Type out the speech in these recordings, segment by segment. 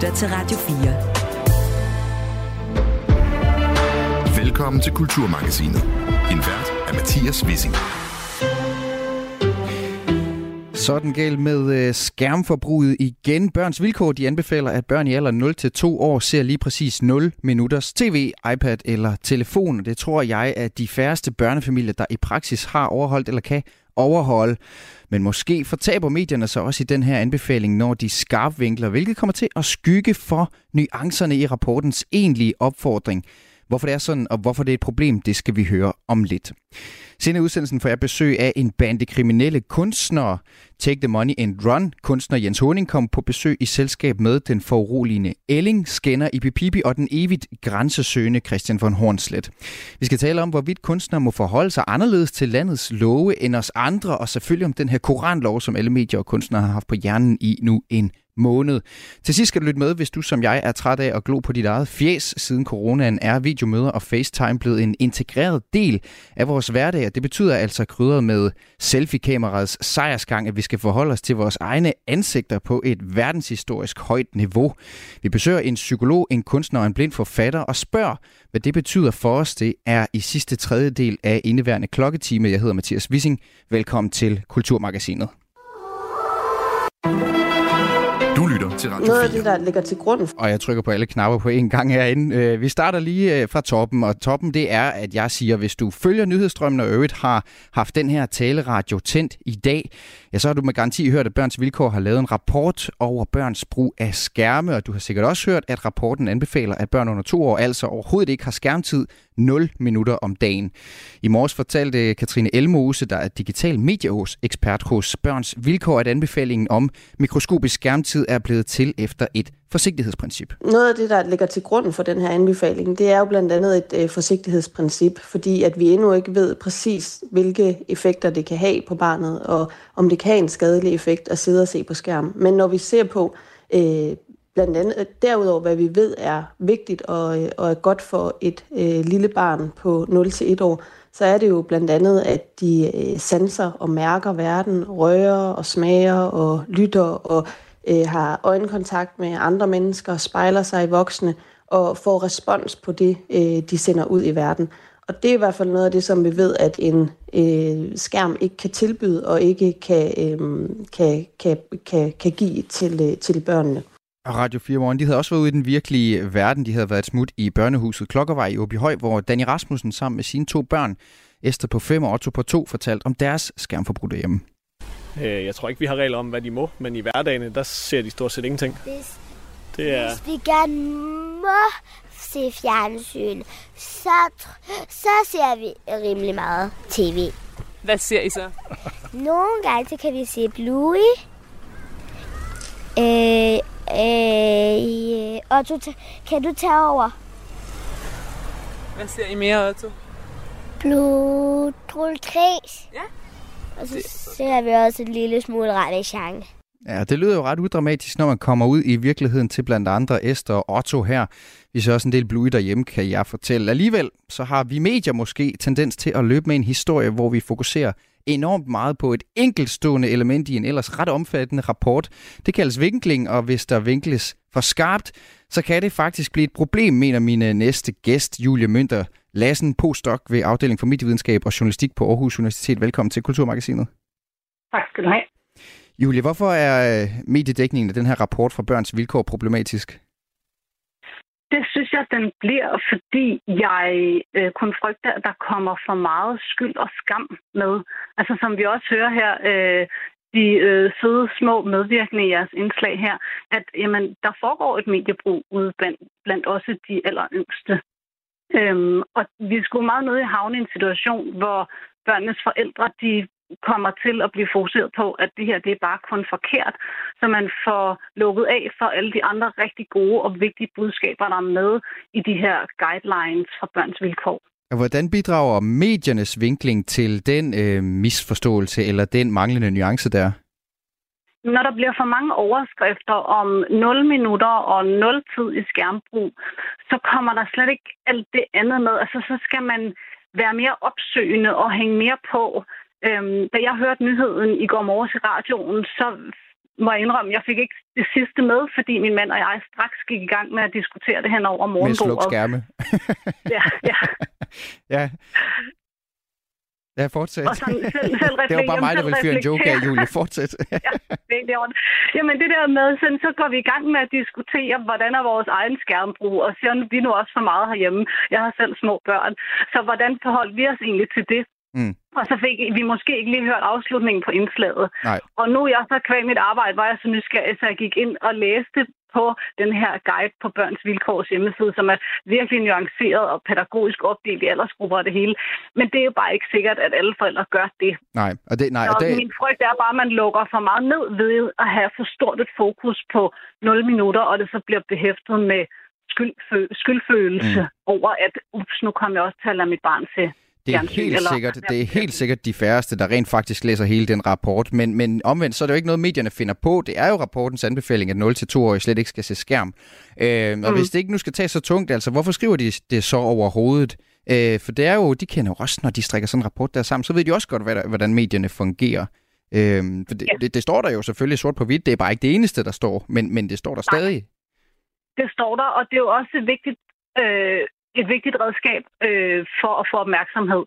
lytter til Radio 4. Velkommen til Kulturmagasinet. En vært er Mathias Wissing. Sådan galt med øh, skærmforbruget igen. Børns Vilkår de anbefaler, at børn i alder 0-2 år ser lige præcis 0 minutters tv, iPad eller telefon. Det tror jeg, at de færreste børnefamilier, der i praksis har overholdt eller kan overholde. Men måske fortaber medierne sig også i den her anbefaling, når de skarpvinkler, hvilket kommer til at skygge for nuancerne i rapportens egentlige opfordring. Hvorfor det er sådan, og hvorfor det er et problem, det skal vi høre om lidt. Senere i udsendelsen får jeg besøg af en bande kriminelle kunstnere. Take the Money and Run. Kunstner Jens Honing kom på besøg i selskab med den foruroligende Elling, Skinner i Pipipi og den evigt grænsesøgende Christian von Hornslet. Vi skal tale om, hvorvidt kunstnere må forholde sig anderledes til landets love end os andre, og selvfølgelig om den her koranlov, som alle medier og kunstnere har haft på hjernen i nu en måned. Til sidst skal du lytte med, hvis du som jeg er træt af at glo på dit eget fjes. Siden coronaen er videomøder og FaceTime blevet en integreret del af vores hverdag, Øh, det betyder altså krydret med selfie-kamerets sejrsgang, at vi skal forholde os til vores egne ansigter på et verdenshistorisk højt niveau. Vi besøger en psykolog, en kunstner og en blind forfatter og spørger, hvad det betyder for os. Det er i sidste tredjedel af indeværende klokketime. Jeg hedder Mathias Wissing. Velkommen til Kulturmagasinet. Du lytter til Radio Noget af det, der ligger til grund. Og jeg trykker på alle knapper på en gang herinde. Øh, vi starter lige øh, fra toppen, og toppen det er, at jeg siger, hvis du følger nyhedsstrømmen og øvrigt har haft den her taleradio tændt i dag, ja, så har du med garanti hørt, at Børns Vilkår har lavet en rapport over børns brug af skærme, og du har sikkert også hørt, at rapporten anbefaler, at børn under to år altså overhovedet ikke har skærmtid 0 minutter om dagen. I morges fortalte Katrine Elmose, der er digital medieekspert hos Børns Vilkår, at anbefalingen om mikroskopisk skærmtid er blevet til efter et forsigtighedsprincip. Noget af det, der ligger til grund for den her anbefaling, det er jo blandt andet et øh, forsigtighedsprincip, fordi at vi endnu ikke ved præcis, hvilke effekter det kan have på barnet, og om det kan have en skadelig effekt at sidde og se på skærm. Men når vi ser på øh, blandt andet derudover, hvad vi ved er vigtigt og, øh, og er godt for et øh, lille barn på 0-1 år, så er det jo blandt andet, at de øh, sanser og mærker verden, rører og smager og lytter og øh, har øjenkontakt med andre mennesker, spejler sig i voksne og får respons på det, øh, de sender ud i verden. Og det er i hvert fald noget af det, som vi ved, at en øh, skærm ikke kan tilbyde og ikke kan, øh, kan, kan, kan, kan give til, øh, til børnene. Og Radio 4 Morgen, de havde også været ude i den virkelige verden. De havde været smut i børnehuset Klokkervej i Åbyhøj, hvor Danny Rasmussen sammen med sine to børn, Esther på 5 og Otto på 2, fortalte om deres skærmforbrug derhjemme. Øh, jeg tror ikke, vi har regler om, hvad de må, men i hverdagen, der ser de stort set ingenting. Hvis, Det er, hvis vi gerne må se fjernsyn, så, så ser vi rimelig meget tv. Hvad ser I så? Nogle gange så kan vi se Bluey. Øh, øh, og du, kan du tage over? Hvad ser I mere, Otto? Blue Troll 3. Ja. Og så ser vi også en lille smule Rammachang. Ja, det lyder jo ret udramatisk, når man kommer ud i virkeligheden til blandt andre Esther og Otto her. Vi ser også en del Bluey derhjemme, kan jeg fortælle. Alligevel så har vi medier måske tendens til at løbe med en historie, hvor vi fokuserer enormt meget på et enkeltstående element i en ellers ret omfattende rapport. Det kaldes vinkling, og hvis der vinkles for skarpt, så kan det faktisk blive et problem, mener min næste gæst, Julie Mønter Lassen, postdoc ved afdeling for medievidenskab og journalistik på Aarhus Universitet. Velkommen til Kulturmagasinet. Tak skal du have. Julie, hvorfor er øh, mediedækningen af den her rapport fra Børns Vilkår problematisk? Det synes jeg, den bliver, fordi jeg øh, kun frygter, at der kommer for meget skyld og skam med. Altså som vi også hører her, øh, de øh, søde små medvirkende i jeres indslag her, at jamen, der foregår et mediebrug ude blandt, blandt også de aller yngste. Øhm, og vi skulle meget nødt i havne i en situation, hvor børnenes forældre, de kommer til at blive fokuseret på, at det her det er bare kun forkert, så man får lukket af for alle de andre rigtig gode og vigtige budskaber, der er med i de her guidelines for børns vilkår. Og hvordan bidrager mediernes vinkling til den øh, misforståelse eller den manglende nuance der? Når der bliver for mange overskrifter om 0 minutter og 0 tid i skærmbrug, så kommer der slet ikke alt det andet med. Altså, så skal man være mere opsøgende og hænge mere på. Øhm, da jeg hørte nyheden i går morges i radioen, så må jeg indrømme, jeg fik ikke det sidste med, fordi min mand og jeg straks gik i gang med at diskutere det hen over Med morgenbordet. sluk skærme. Ja, ja. ja. Ja, fortsæt. Og sådan selv, selv det var bare mig, der ville fyre en joke af. Julie. Fortsæt. ja, det, er. Jamen det der med, sådan, så går vi i gang med at diskutere, hvordan er vores egen skærmbrug, og ser vi nu også for meget herhjemme. Jeg har selv små børn. Så hvordan forholdt vi os egentlig til det? Mm. Og så fik vi måske ikke lige hørt afslutningen på indslaget. Nej. Og nu er jeg så kvæg mit arbejde, var jeg så nysgerrig, så jeg gik ind og læste på den her guide på Børns Vilkårs hjemmeside, som er virkelig nuanceret og pædagogisk opdelt i aldersgrupper og det hele. Men det er jo bare ikke sikkert, at alle forældre gør det. Nej, og det, nej, og det, min frygt er bare, at man lukker for meget ned ved at have for stort et fokus på 0 minutter, og det så bliver behæftet med skyldfø- skyldfølelse mm. over, at ups, nu kommer jeg også til at lade mit barn se Det er helt eller- sikkert, det er helt sikkert de færreste, der rent faktisk læser hele den rapport. Men, men omvendt, så er det jo ikke noget, medierne finder på. Det er jo rapportens anbefaling, at 0-2-årige slet ikke skal se skærm. Øh, og Mm. hvis det ikke nu skal tage så tungt, altså hvorfor skriver de det så overhovedet? Øh, for det er jo, de kender jo også, når de strikker sådan en rapport der sammen, så ved de også godt, hvad der, hvordan medierne fungerer. Øh, for det, Ja. det, det står der jo selvfølgelig sort på hvidt, det er bare ikke det eneste, der står, men, men det står der Nej. stadig. det står der, og det er jo også vigtigt, øh, et vigtigt redskab øh, for at få opmærksomhed.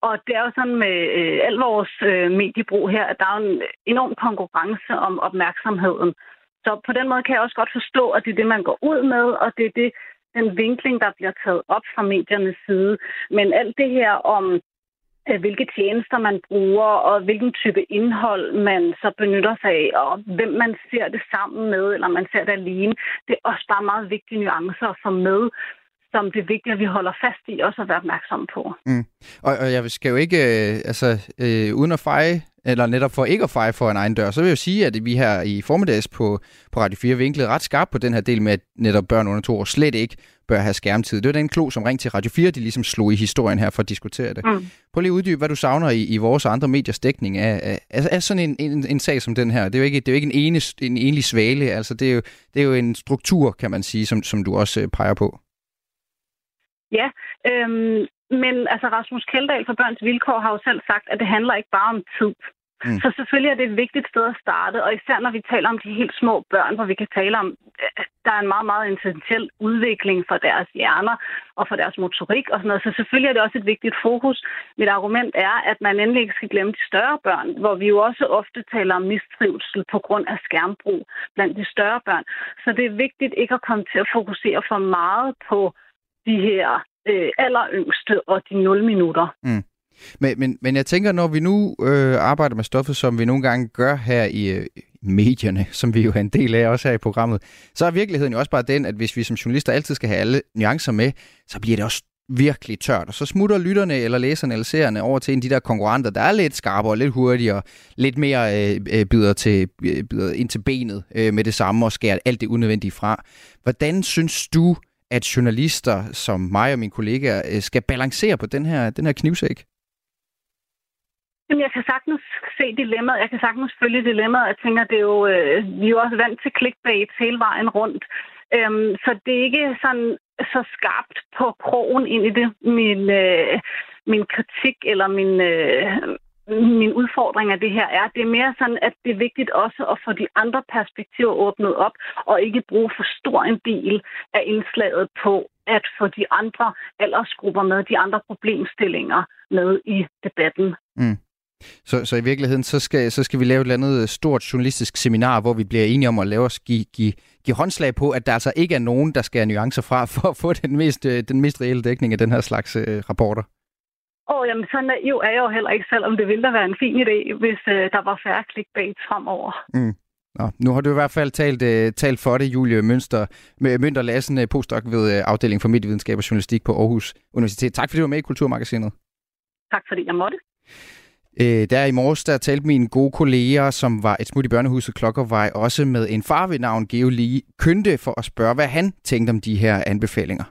Og det er jo sådan med øh, al vores øh, mediebrug her, at der er en enorm konkurrence om opmærksomheden. Så på den måde kan jeg også godt forstå, at det er det, man går ud med, og det er det, den vinkling, der bliver taget op fra mediernes side. Men alt det her om øh, hvilke tjenester man bruger, og hvilken type indhold man så benytter sig af, og hvem man ser det sammen med, eller man ser det alene. Det er også bare meget vigtige nuancer at få med, som det er vigtigt, at vi holder fast i, også at være opmærksomme på. Og, og jeg skal jo ikke, øh, altså øh, uden at feje, eller netop for ikke at feje for en egen dør, så vil jeg jo sige, at vi her i formiddags på, på Radio 4 vinklede ret skarpt på den her del med, at netop børn under to år slet ikke bør have skærmtid. Det var den klo, som ringte til Radio 4, de ligesom slog i historien her for at diskutere det. Mm. Prøv lige at uddybe, hvad du savner i, i vores og andre mediers dækning af, af, af, af sådan en, en, en sag som den her. Det er jo ikke, det er jo ikke en, ene, en enlig svale, altså det er, jo, det er jo en struktur, kan man sige, som, som du også øh, peger på. Ja, øhm, men altså Rasmus Kjeldahl fra Børns Vilkår har jo selv sagt, at det handler ikke bare om tid. Mm. Så selvfølgelig er det et vigtigt sted at starte, og især når vi taler om de helt små børn, hvor vi kan tale om, at der er en meget, meget essentiel udvikling for deres hjerner og for deres motorik og sådan noget. Så selvfølgelig er det også et vigtigt fokus. Mit argument er, at man endelig ikke skal glemme de større børn, hvor vi jo også ofte taler om mistrivsel på grund af skærmbrug blandt de større børn. Så det er vigtigt ikke at komme til at fokusere for meget på de her øh, alleryngste og de 0 minutter. Mm. Men, men, men jeg tænker, når vi nu øh, arbejder med stoffet, som vi nogle gange gør her i øh, medierne, som vi jo er en del af også her i programmet, så er virkeligheden jo også bare den, at hvis vi som journalister altid skal have alle nuancer med, så bliver det også virkelig tørt. Og så smutter lytterne eller læserne eller seerne over til en af de der konkurrenter, der er lidt skarpere lidt hurtigere, lidt mere øh, øh, bider, til, øh, bider ind til benet øh, med det samme og skærer alt det unødvendige fra. Hvordan synes du, at journalister som mig og mine kollegaer øh, skal balancere på den her, den her knivsæk? Jamen, jeg kan sagtens se dilemmaet. Jeg kan sagtens følge dilemmaet. Jeg tænker, det er jo, øh, vi er jo også vant til clickbait hele vejen rundt. Øhm, så det er ikke sådan så skarpt på krogen ind i det, min, øh, min kritik eller min, øh, min udfordring af det her er. Det er mere sådan, at det er vigtigt også at få de andre perspektiver åbnet op, og ikke bruge for stor en del af indslaget på at få de andre aldersgrupper med, de andre problemstillinger med i debatten. Mm. Så, så i virkeligheden, så skal, så skal vi lave et eller andet øh, stort journalistisk seminar, hvor vi bliver enige om at lave os give, give, give håndslag på, at der altså ikke er nogen, der skal have nuancer fra, for at få den mest, øh, den mest reelle dækning af den her slags øh, rapporter. Åh, oh, jamen så naiv er jeg jo heller ikke, selvom det ville da være en fin idé, hvis øh, der var færre clickbait fremover. Nå, nu har du i hvert fald talt, øh, talt for det, Julie Mønster, med Mønter Lassen, øh, postdoc ved øh, afdelingen for medievidenskab og journalistik på Aarhus Universitet. Tak fordi du var med i Kulturmagasinet. Tak fordi jeg måtte. Øh, der i morges, der talte mine gode kolleger, som var et smut i børnehuset Klokkervej, også med en far ved navn Geo Lee, kønte for at spørge, hvad han tænkte om de her anbefalinger.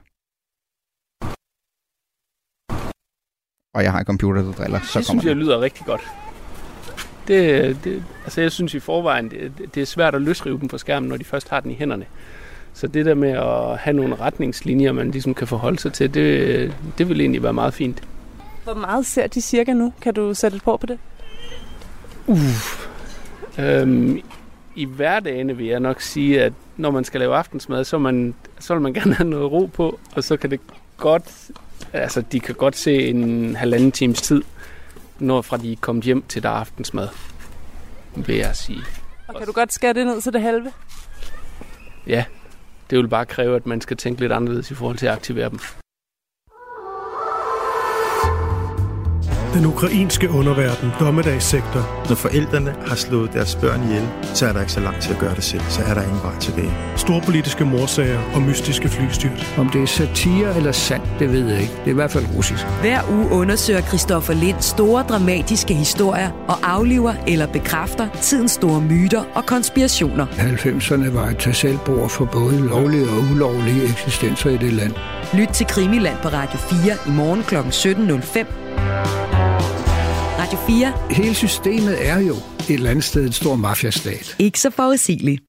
Og jeg har en computer, der driller. Så det kommer synes jeg lyder rigtig godt. Det, det, altså jeg synes i forvejen, det, det er svært at løsrive dem fra skærmen, når de først har den i hænderne. Så det der med at have nogle retningslinjer, man ligesom kan forholde sig til, det, det vil egentlig være meget fint. Hvor meget ser de cirka nu? Kan du sætte lidt på på det? Øhm, i hverdagen vil jeg nok sige, at når man skal lave aftensmad, så, man, så vil man gerne have noget ro på, og så kan det godt, altså de kan godt se en halvanden times tid, når fra de er kommet hjem til der aftensmad, vil jeg sige. Og kan du godt skære det ned til det halve? Ja, det vil bare kræve, at man skal tænke lidt anderledes i forhold til at aktivere dem. Den ukrainske underverden, dommedagssektor, Når forældrene har slået deres børn ihjel, så er der ikke så langt til at gøre det selv. Så er der ingen vej tilbage. storpolitiske morsager og mystiske flystyrt. Om det er satire eller sandt, det ved jeg ikke. Det er i hvert fald russisk. Hver uge undersøger Christoffer Lind store dramatiske historier og afliver eller bekræfter tidens store myter og konspirationer. 90'erne var et tag selvbord for både lovlige og ulovlige eksistenser i det land. Lyt til Krimiland på Radio 4 i morgen kl. 17.05. Radio 4. Hele systemet er jo et eller andet sted en stor mafiastat. Ikke så forudsigeligt.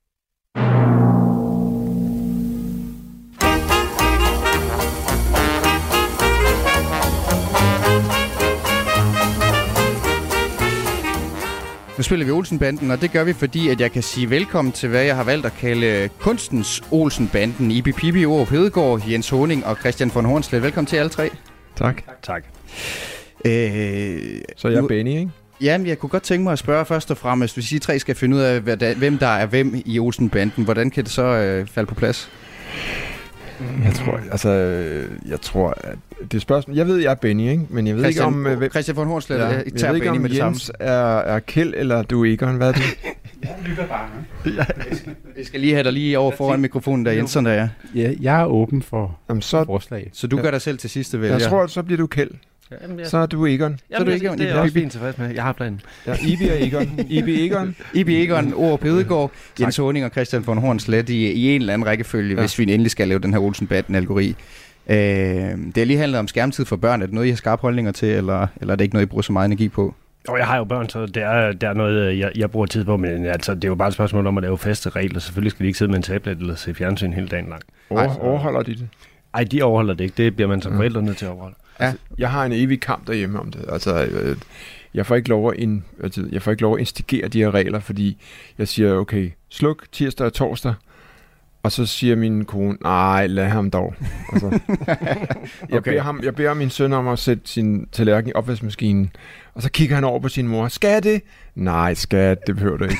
Nu spiller vi Olsenbanden, og det gør vi, fordi at jeg kan sige velkommen til, hvad jeg har valgt at kalde kunstens Olsenbanden. Ibi Pibi, Ove Hedegaard, Jens Honing og Christian von Hornslet. Velkommen til alle tre. Tak. Tak. Øh, Så jeg er Benny, ikke? Jamen, jeg kunne godt tænke mig at spørge først og fremmest, hvis I tre skal finde ud af, hvem der er hvem i Olsenbanden, hvordan kan det så øh, falde på plads? Jeg tror, altså, øh, jeg tror, at det er spørgsmål. Jeg ved, jeg er Benny, ikke? Men jeg ved Christian, ikke om... øh, hvem- Christian von Hornslet Ja, ja, jeg tager ved ikke, Benny om med det. Jens er, er Kjeld, eller du er Egon. Hvad er det? Jeg lytter bare. Jeg skal lige have dig lige over foran mikrofonen, der Jensen der er. Ja, jeg er åben for Jamen, så, forslag. Så du Ja. gør dig selv til sidste vælger. jeg tror, at så bliver du Kjeld. Jamen, jeg, Så er du Egon. så er du ikke det er jeg også fint tilfreds med. Jeg har planen. Ja, Ibi og Egon. Ibi Egon. Ibi Egon, Ove Pedegaard, Jens Honing og Christian von Hornslet i, i en eller anden rækkefølge, ja. Hvis vi endelig skal lave den her Olsen-Batten-algori. Øh, det har lige handlet om skærmtid for børn. Er det noget, I har skarpe holdninger til, eller, eller er det ikke noget, I bruger så meget energi på? Og jeg har jo børn, så det er, det er noget, jeg, jeg bruger tid på, men altså, det er jo bare et spørgsmål om at lave faste regler. Selvfølgelig skal de ikke sidde med en tablet eller se fjernsyn hele dagen lang. Over, overholder de det? Ej, de overholder det ikke. Det bliver man som Mm. forældre nødt til at overholde. Jeg har en evig kamp derhjemme om det. Altså, øh, jeg får ikke lov at, in, altså, jeg får ikke lov at instigere de her regler, fordi jeg siger, okay, sluk tirsdag og torsdag, og så siger min kone, nej, lad ham dog. Altså, jeg, Okay. beder ham, jeg beder min søn om at sætte sin tallerken i opvaskemaskinen, og så kigger han over på sin mor. Skal det? Nej, skat, det behøver du ikke.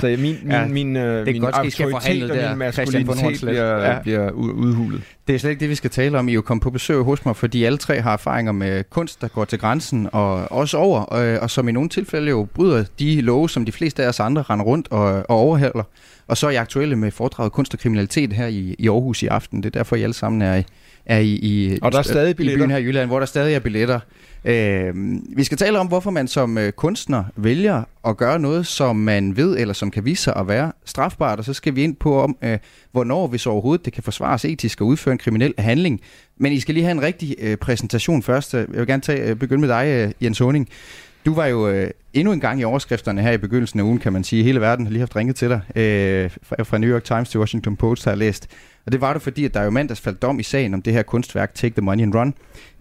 Så jeg- min, min, Ja, min, øh, er min godt, I skal autoritet forhandle og min maskulinitet bliver, Ja. bliver udhulet. Det er slet ikke det, vi skal tale om. I er jo kommet på besøg hos mig, fordi alle tre har erfaringer med kunst, der går til grænsen og også over, og, og som i nogle tilfælde jo bryder de love, som de fleste af os andre render rundt og, og overhælder. Og så er I aktuelle med foredraget Kunst og Kriminalitet her i, i Aarhus i aften. Det er derfor, I alle sammen er, i- er i, i, Og der er stadig i billetter. byen her i Jylland, hvor der stadig er billetter. Øh, vi skal tale om, hvorfor man som øh, kunstner vælger at gøre noget, som man ved, eller som kan vise sig at være strafbart, og så skal vi ind på om, øh, hvornår, hvis overhovedet, det kan forsvares etisk at udføre en kriminel handling. Men I skal lige have en rigtig øh, præsentation først. Jeg vil gerne tage, øh, begynde med dig, øh, Jens Honing. Du var jo øh, endnu en gang i overskrifterne her i begyndelsen af ugen, kan man sige. Hele verden har lige haft ringet til dig. Øh, fra, fra New York Times til Washington Post har jeg læst. Og det var du, fordi at der jo mandags faldt dom i sagen om det her kunstværk Take the Money and Run,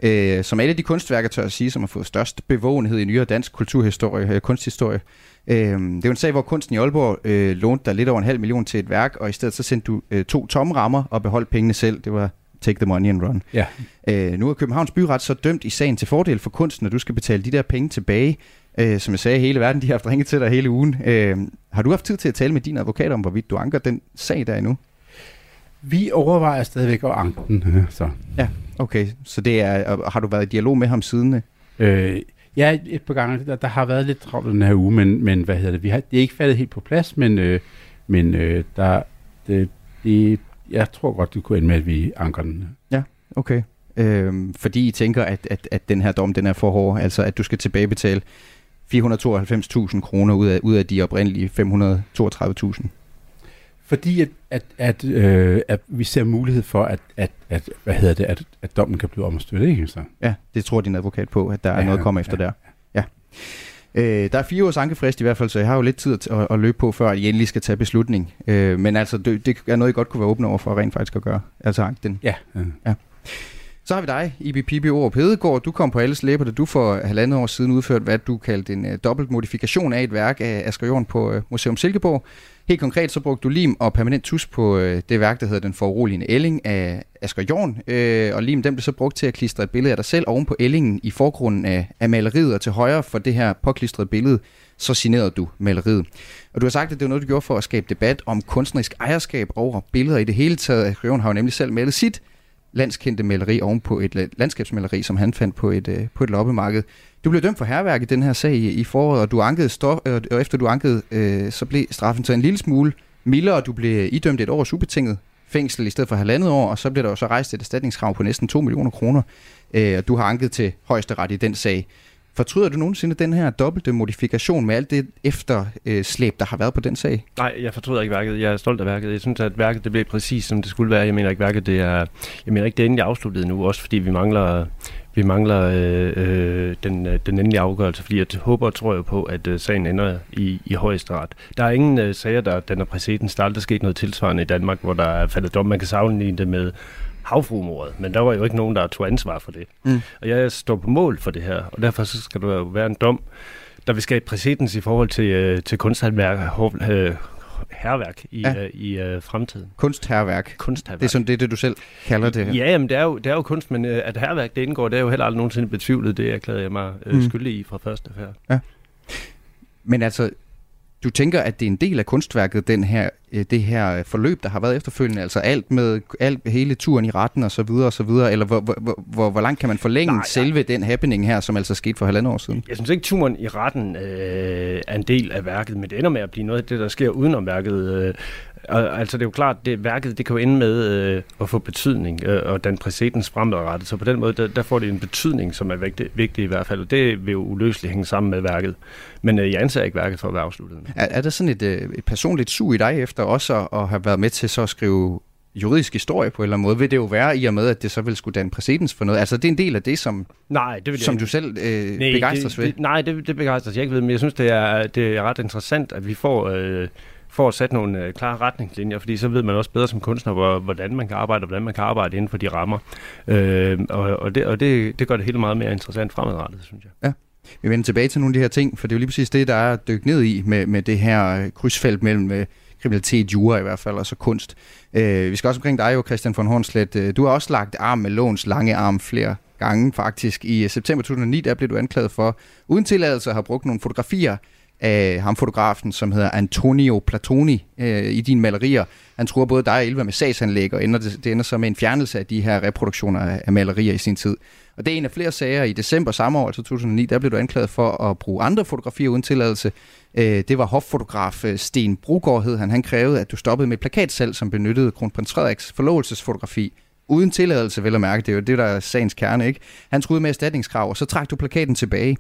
øh, som er et af de kunstværker, tør at sige, som har fået størst bevågenhed i nyere dansk kulturhistorie, øh, kunsthistorie. Øh, det er jo en sag, hvor kunsten i Aalborg øh, lånte dig lidt over en halv million til et værk, og i stedet så sendte du øh, to tomme rammer og beholdt pengene selv. Det var Take the Money and Run. Ja. Øh, nu er Københavns Byret så dømt i sagen til fordel for kunsten, og du skal betale de der penge tilbage. Øh, som jeg sagde, hele verden de har haft ringet til dig hele ugen. Øh, har du haft tid til at tale med din advokat om, hvorvidt du anker den sag der endnu? Vi overvejer stadigvæk at anke den. øh, Så. Okay, så det er, og har du været i dialog med ham siden? Øh, ja, et par gange. Der, der har været lidt travlt den her uge, men, men hvad hedder det? Vi har, det er ikke faldet helt på plads, men, øh, men øh, der, det, det, jeg tror godt, det kunne ende med, at vi anker den. Okay. Øhm, fordi I tænker, at, at, at den her dom den er for hård, altså at du skal tilbagebetale 492.000 kroner ud af, ud af de oprindelige 532.000. Fordi at, at, at, øh, at vi ser mulighed for, at, at, at, hvad hedder det, at, at dommen kan blive omstøttet, ikke så? Ja, det tror din advokat på, at der er Ja, noget at komme efter ja. der. Ja. Øh, der er fire års ankefrist i hvert fald, så jeg har jo lidt tid at, at, at løbe på, før I endelig skal tage beslutning. Øh, men altså, det, det er noget, I godt kunne være åbne over for rent faktisk at gøre. Altså den. Ja. ja. Så har vi dig, Ibi Pibi Aarup Hedegaard. Du kom på alles læber, da du for halvandet år siden udførte, hvad du kaldte en uh, dobbelt modifikation af et værk af Asger Jorn på uh, Museum Silkeborg. Helt konkret så brugte du lim og permanent tus på øh, det værk, der hedder Den foruroligende ælling af Asger Jorn. Øh, og lim den blev så brugt til at klistre et billede af dig selv oven på ællingen i forgrunden af, af maleriet. Og til højre for det her påklistrede billede, så signerede du maleriet. Og du har sagt, at det var noget, du gjorde for at skabe debat om kunstnerisk ejerskab over billeder i det hele taget. Asger Jorn har jo nemlig selv malet sit landskendte maleri oven på et landskabsmaleri, som han fandt på et, øh, på et loppemarked. Du blev dømt for herværk i den her sag i, foråret, og du ankede stof, og efter du ankede, øh, så blev straffen så en lille smule mildere, og du blev idømt et års ubetinget fængsel i stedet for halvandet år, og så blev der jo så rejst et erstatningskrav på næsten 2 millioner kroner, øh, og du har anket til højesteret i den sag. Fortryder du nogensinde den her dobbelte modifikation med alt det efterslæb, der har været på den sag? Nej, jeg fortryder ikke værket. Jeg er stolt af værket. Jeg synes, at værket det blev præcis, som det skulle være. Jeg mener ikke, værket det er, jeg mener ikke, det er endelig afsluttet nu, også fordi vi mangler, vi mangler øh, øh, den, øh, den endelige afgørelse, fordi jeg håber og tror jo på, at øh, sagen ender i, i højesteret. Der er ingen øh, sager, der den er præcedens. Der er aldrig sket noget tilsvarende i Danmark, hvor der er faldet dom. Man kan sammenligne det med havfruemordet, men der var jo ikke nogen, der tog ansvar for det. Mm. Og jeg står på mål for det her, og derfor så skal der jo være en dom, der vil skabe præcedens i forhold til, øh, til kunsthandværk, øh, herværk i, ja. øh, i øh, fremtiden. Kunstherværk. Kunstherværk. Det er sådan det, det du selv kalder det her. Ja, jamen, det er jo, det er jo kunst, men øh, at herværk det indgår, det er jo heller aldrig nogensinde betvivlet. Det erklærede jeg mig øh, mm. skyldig i fra første færd. Ja. Men altså, du tænker, at det er en del af kunstværket, den her, øh, det her forløb, der har været efterfølgende, altså alt med alt, hele turen i retten og så videre og så videre, eller hvor, hvor, hvor, hvor langt kan man forlænge Nej, selve ja. den happening her, som altså skete for halvandet år siden? Jeg synes ikke, turen i retten øh, er en del af værket, men det ender med at blive noget af det, der sker udenom værket. Øh, og, altså det er jo klart, det værket det kan jo ende med øh, at få betydning, øh, og den præcedens fremadrettet. Så på den måde, der, der får det en betydning, som er vigtig, vigtig i hvert fald. Og det vil jo uløseligt hænge sammen med værket. Men øh, jeg anser ikke værket for at være afsluttet. Er, er der sådan et, øh, et personligt sug i dig efter også at, at have været med til så at skrive juridisk historie på en eller anden måde, vil det jo være i og med, at det så vil skulle danne præcedens for noget. Altså det er en del af det, som, nej, det vil som du selv øh, nej, begejstres det, ved. Det, nej, det, det begejstres jeg ikke ved, men jeg synes, det er, det er ret interessant, at vi får... Øh, for at sætte nogle øh, klare retningslinjer, fordi så ved man også bedre som kunstner, hvor, hvordan man kan arbejde, og hvordan man kan arbejde inden for de rammer. Øh, og og, det, og det, det gør det hele meget mere interessant fremadrettet, synes jeg. Ja. Vi vender tilbage til nogle af de her ting, for det er jo lige præcis det, der er dykket ned i med, med det her øh, krydsfelt mellem øh, kriminalitet, jura i hvert fald, og så kunst. Øh, vi skal også omkring dig jo, Christian von Hornslet. Øh, du har også lagt arm med låns lange arm flere gange faktisk. I øh, september 2009, der blev du anklaget for, uden tilladelse at have brugt nogle fotografier af ham fotografen, som hedder Antonio Platoni øh, i dine malerier. Han tror både dig og Elva med sagsanlæg, og ender, det, det ender så med en fjernelse af de her reproduktioner af, af malerier i sin tid. Og det er en af flere sager. I december samme år, altså 2009, der blev du anklaget for at bruge andre fotografier uden tilladelse. Øh, det var hoffotograf øh, Sten Brugård, hed han. Han krævede, at du stoppede med plakatsalg, som benyttede kronprins Frederiks forlovelsesfotografi uden tilladelse, vel at mærke. Det er jo det, der er sagens kerne, ikke? Han truede med erstatningskrav, og så trak du plakaten tilbage.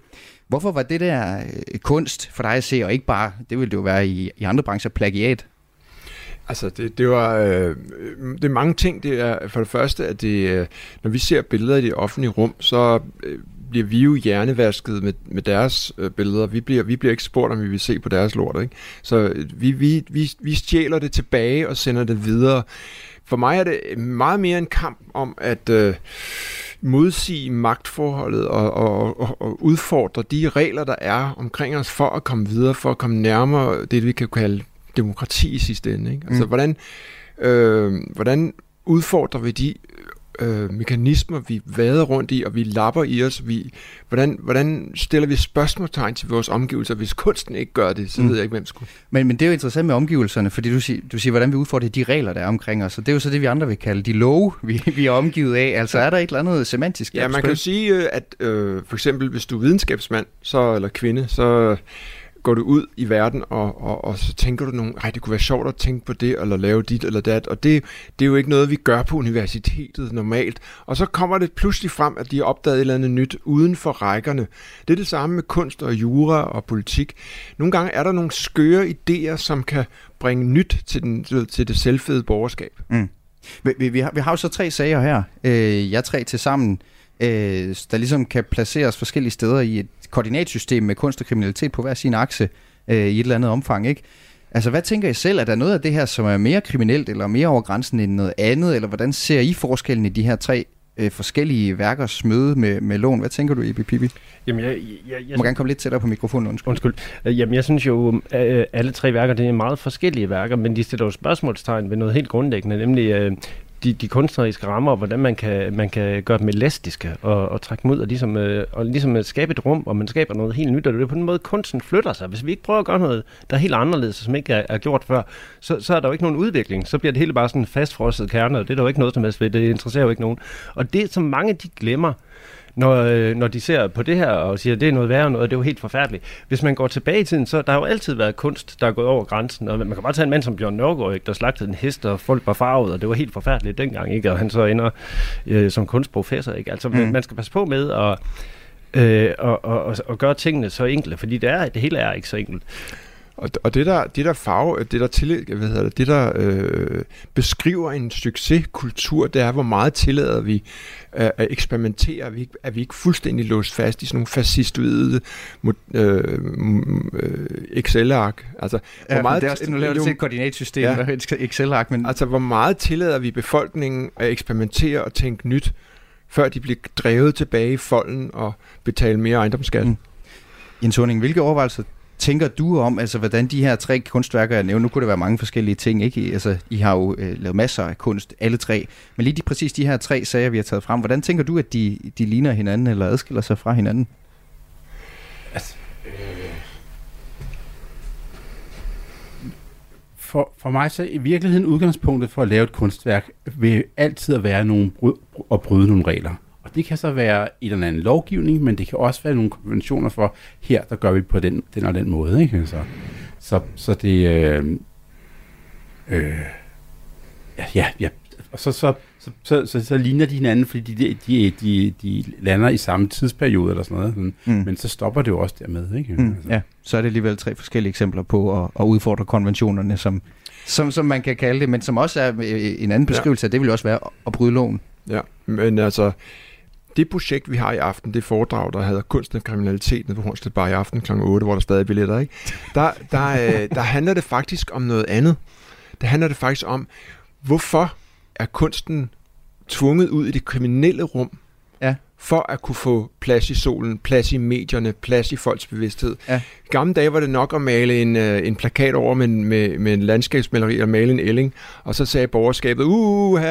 Hvorfor var det der øh, kunst for dig at se, og ikke bare, det ville det jo være i, i andre brancher, plagiat? Altså, det, det var øh, det er mange ting. Det er for det første, at det, øh, når vi ser billeder i det offentlige rum, så øh, bliver vi jo hjernevasket med, med deres øh, billeder. Vi bliver, vi bliver ikke spurgt, om vi vil se på deres lort. Ikke? Så øh, vi, vi, vi, vi stjæler det tilbage og sender det videre. For mig er det meget mere en kamp om at øh, modsige magtforholdet og, og, og, og udfordre de regler, der er omkring os for at komme videre, for at komme nærmere det, vi kan kalde demokrati i sidste ende. Ikke? Altså, mm. hvordan, øh, hvordan udfordrer vi de øh, mekanismer, vi vader rundt i, og vi lapper i os. Vi, hvordan, hvordan stiller vi spørgsmålstegn til vores omgivelser? Hvis kunsten ikke gør det, så mm. ved jeg ikke, hvem skulle. Men, men det er jo interessant med omgivelserne, fordi du siger, du siger, hvordan vi udfordrer de regler, der er omkring os. Og det er jo så det, vi andre vil kalde de love, vi, vi er omgivet af. Altså er der et eller andet semantisk? Ja, man kan jo sige, øh, at øh, for eksempel, hvis du er videnskabsmand så, eller kvinde, så går du ud i verden, og, og, og så tænker du nogle, ej, det kunne være sjovt at tænke på det, eller lave dit eller dat, og det, det er jo ikke noget, vi gør på universitetet normalt. Og så kommer det pludselig frem, at de har opdaget et eller andet nyt uden for rækkerne. Det er det samme med kunst og jura og politik. Nogle gange er der nogle skøre idéer, som kan bringe nyt til, den, til det selvfede borgerskab. Mm. Vi, vi, har, vi har jo så tre sager her. Øh, jeg tre til sammen øh, der ligesom kan placeres forskellige steder i et koordinatsystem med kunst og kriminalitet på hver sin akse øh, i et eller andet omfang, ikke? Altså, hvad tænker I selv? Er der noget af det her, som er mere kriminelt eller mere over grænsen end noget andet? Eller hvordan ser I forskellen i de her tre øh, forskellige værkers møde med, med lån. Hvad tænker du, Ibi Pibi? Jamen, jeg, jeg, jeg, må gerne komme lidt tættere på mikrofonen, undskyld. Undskyld. Jamen, jeg synes jo, at øh, alle tre værker, det er meget forskellige værker, men de stiller jo spørgsmålstegn ved noget helt grundlæggende, nemlig øh, de, de kunstneriske rammer, og hvordan man kan, man kan gøre dem elastiske og, og trække dem ud og ligesom, øh, og ligesom øh, skabe et rum, og man skaber noget helt nyt, og det er på den måde, kunsten flytter sig. Hvis vi ikke prøver at gøre noget, der er helt anderledes, som ikke er, er gjort før, så, så er der jo ikke nogen udvikling. Så bliver det hele bare sådan en fastfrosset kerne, og det er der jo ikke noget som helst ved. Det interesserer jo ikke nogen. Og det, som mange de glemmer, når, øh, når de ser på det her og siger, at det er noget værre noget, det er jo helt forfærdeligt. Hvis man går tilbage i tiden, så der har jo altid været kunst, der er gået over grænsen. Og man kan bare tage en mand som Bjørn Nørgaard, ikke, der slagtede en hest, og folk var farvet, og det var helt forfærdeligt dengang, ikke? og han så ender øh, som kunstprofessor. Ikke? Altså, mm. man skal passe på med at øh, og, og, og, og gøre tingene så enkle, fordi det, er, det hele er ikke så enkelt. Og, og det der, det der farve, det der, til, hvad hedder det, det der øh, beskriver en succeskultur, det er, hvor meget tillader vi øh, at eksperimentere, at vi, ikke, at vi ikke fuldstændig låst fast i sådan nogle fascistoide øh, øh, Excel-ark. Altså, ja, hvor meget, det er også, nu laver til et koordinatsystem, ja, Excel-ark. Men... Altså, hvor meget tillader vi befolkningen at eksperimentere og tænke nyt, før de bliver drevet tilbage i folden og betale mere ejendomsskat? Mm. Jens Horning, hvilke overvejelser tænker du om, altså hvordan de her tre kunstværker, jeg nævner, nu kunne det være mange forskellige ting, ikke? Altså, I har jo øh, lavet masser af kunst, alle tre, men lige de, præcis de her tre sager, vi har taget frem, hvordan tænker du, at de, de ligner hinanden, eller adskiller sig fra hinanden? Altså, øh... for, for mig så i virkeligheden udgangspunktet for at lave et kunstværk vil altid at være nogle at bryde nogle regler. Det kan så være i en eller anden lovgivning, men det kan også være nogle konventioner for, her der gør vi på den, den og den måde. Ikke? Så, så, så det... Øh, øh, ja, ja, og så, så, så, så, så, så ligner de hinanden, fordi de, de, de, de lander i samme tidsperiode eller sådan noget. Mm. Men så stopper det jo også dermed. Ikke? Mm, altså. Ja, så er det alligevel tre forskellige eksempler på at, at udfordre konventionerne, som, som, som man kan kalde det, men som også er en anden beskrivelse ja. af, det vil også være at bryde loven. Ja, men altså, det projekt, vi har i aften, det foredrag, der hedder Kunsten og kriminalitet nede på Hornslet Bar i aften kl. 8, hvor der stadig er billetter, ikke? Der, der, øh, der handler det faktisk om noget andet. Der handler det faktisk om, hvorfor er kunsten tvunget ud i det kriminelle rum, ja. for at kunne få plads i solen, plads i medierne, plads i folks bevidsthed. Ja. I gamle dage var det nok at male en, øh, en plakat over med, med, med en landskabsmaleri og male en elling, og så sagde borgerskabet, uh,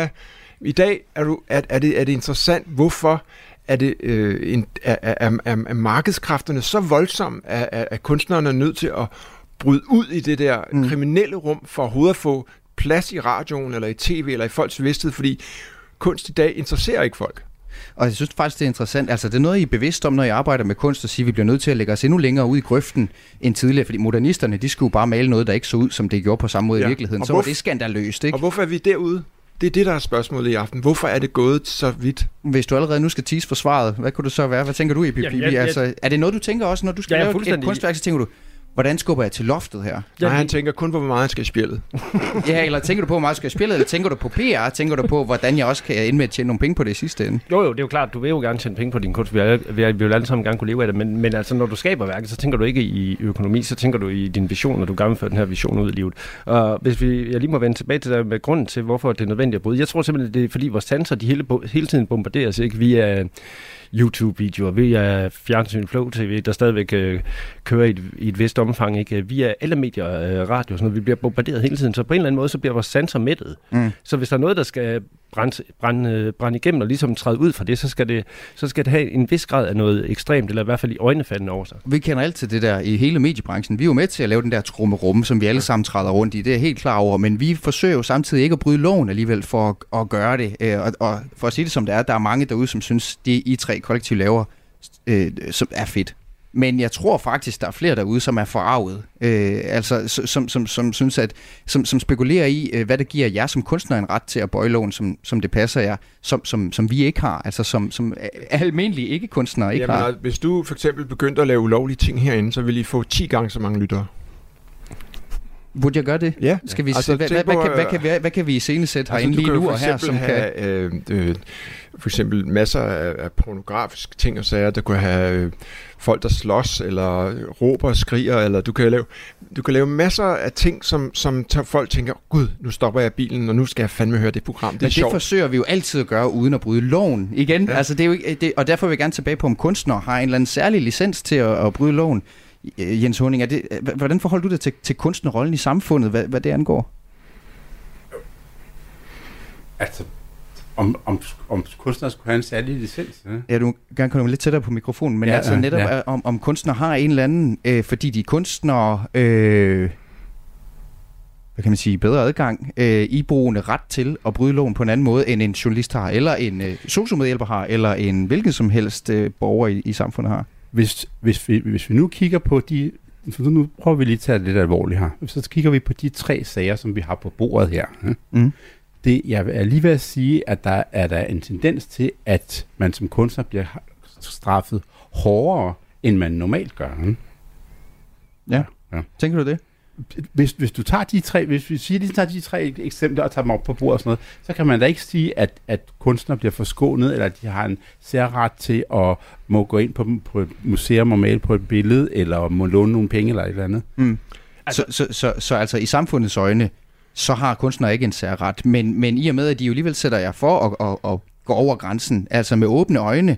i dag er, du, er, er, det, er det interessant, hvorfor er, det, øh, en, er, er, er, er markedskræfterne så voldsomme, at, at kunstnerne er nødt til at bryde ud i det der mm. kriminelle rum for overhovedet at få plads i radioen, eller i tv, eller i folks vidsthed, fordi kunst i dag interesserer ikke folk. Og jeg synes faktisk, det er interessant. Altså, det er noget, I er bevidst om, når I arbejder med kunst, at sige, at vi bliver nødt til at lægge os endnu længere ud i grøften end tidligere, fordi modernisterne, de skulle bare male noget, der ikke så ud, som det gjorde på samme måde ja. i virkeligheden. Så hvorfor, var det skandaløst, ikke? Og hvorfor er vi derude? Det er det, der er spørgsmålet i aften. Hvorfor er det gået så vidt? Hvis du allerede nu skal tease for svaret, hvad kunne det så være? Hvad tænker du, i Jamen, jeg, jeg, altså, er det noget, du tænker også, når du skal ja, lave et kunstværk, så tænker du, hvordan skubber jeg til loftet her? Nej, han tænker kun på, hvor meget han skal spille. ja, eller tænker du på, hvor meget jeg skal spille, eller tænker du på PR? Tænker du på, hvordan jeg også kan ende med at tjene nogle penge på det i sidste ende? Jo, jo, det er jo klart, du vil jo gerne tjene penge på din kunst. Vi, er, vi, er, vi vil alle sammen gerne kunne leve af det, men, men altså, når du skaber værket, så tænker du ikke i økonomi, så tænker du i din vision, når du gerne vil føre den her vision ud i livet. Og hvis vi, jeg lige må vende tilbage til det med grunden til, hvorfor det er nødvendigt at bryde. Jeg tror simpelthen, det er fordi vores sanser, de hele, hele tiden bombarderes ikke via YouTube-videoer, via fjernsyn, Flow TV, der stadigvæk øh, kører i et, i et vist omfang, ikke? via alle medier, øh, radio, sådan noget. vi bliver bombarderet hele tiden, så på en eller anden måde, så bliver vores sanser mættet. Mm. Så hvis der er noget, der skal brænde, brænde, brænde igennem og ligesom træde ud fra det, så skal det, så skal det have en vis grad af noget ekstremt, eller i hvert fald i øjnefaldende over sig. Vi kender altid det der i hele mediebranchen. Vi er jo med til at lave den der trummerum, som vi alle sammen træder rundt i. Det er helt klar over, men vi forsøger jo samtidig ikke at bryde loven alligevel for at, at gøre det. Øh, og, og for at sige det som det er, der er mange derude, som synes, det I tre kollektiv laver, øh, som er fedt. Men jeg tror faktisk, der er flere derude, som er forarvet. Øh, altså, som, som, som, synes at, som, som spekulerer i, øh, hvad det giver jer som kunstner en ret til at bøje loven, som, som det passer jer, som, som, som vi ikke har. Altså, som, som almindelige ikke-kunstnere ikke Jamen, har. Hvis du for eksempel begyndte at lave ulovlige ting herinde, så ville I få 10 gange så mange lyttere. Burde jeg gøre det? Ja. Skal vi, Altså, altså, hvad, hvad, hvad, kan, hvad, øh, kan, hvad, hvad kan vi iscenesætte Altså, herinde du lige kan nu og her, som kan... have, øh, øh, for eksempel masser af, af pornografiske ting og sager. Der kunne have øh, folk, der slås, eller råber og skriger, eller du kan lave, du kan lave masser af ting, som, som tager, folk tænker, gud, nu stopper jeg bilen, og nu skal jeg fandme høre det program. Det er Men det sjovt. forsøger vi jo altid at gøre, uden at bryde loven. Igen, ja. altså det er jo det, og derfor vil jeg gerne tilbage på, om kunstner har en eller anden særlig licens til at, at bryde loven. Øh, Jens Hunding, er det, h- hvordan forholder du dig til, til kunstnerrollen i samfundet, hvad, hvad det angår? Altså, om, om, om kunstnere skulle have en særlig licens. Ja? Ja, du må gerne komme lidt tættere på mikrofonen, men ja, altså netop, ja. ja. om, om kunstner har en eller anden, øh, fordi de er kunstnere, øh, hvad kan man sige, bedre adgang, øh, iboende ret til at bryde loven på en anden måde, end en journalist har, eller en øh, sociomedhjælper har, eller en hvilken som helst øh, borger i, i samfundet har. Hvis, hvis, vi, hvis vi nu kigger på de... For nu prøver vi lige at tage det lidt alvorligt her. Så kigger vi på de tre sager, som vi har på bordet her. Mm. Det, jeg er lige ved at sige, at der er der en tendens til, at man som kunstner bliver straffet hårdere, end man normalt gør. Ja. ja. Tænker du det? Hvis, hvis du tager de tre, hvis vi siger, at de tager de tre eksempler og tager dem op på bordet og sådan noget, så kan man da ikke sige, at, at kunstnere bliver forskånet, eller at de har en særret til at må gå ind på, på et museum og male på et billede, eller må låne nogle penge eller et eller andet. Mm. Altså, så, så, så, så altså i samfundets øjne, så har kunstnere ikke en særret, men, men i og med, at de jo alligevel sætter jer for at, at, at gå over grænsen, altså med åbne øjne,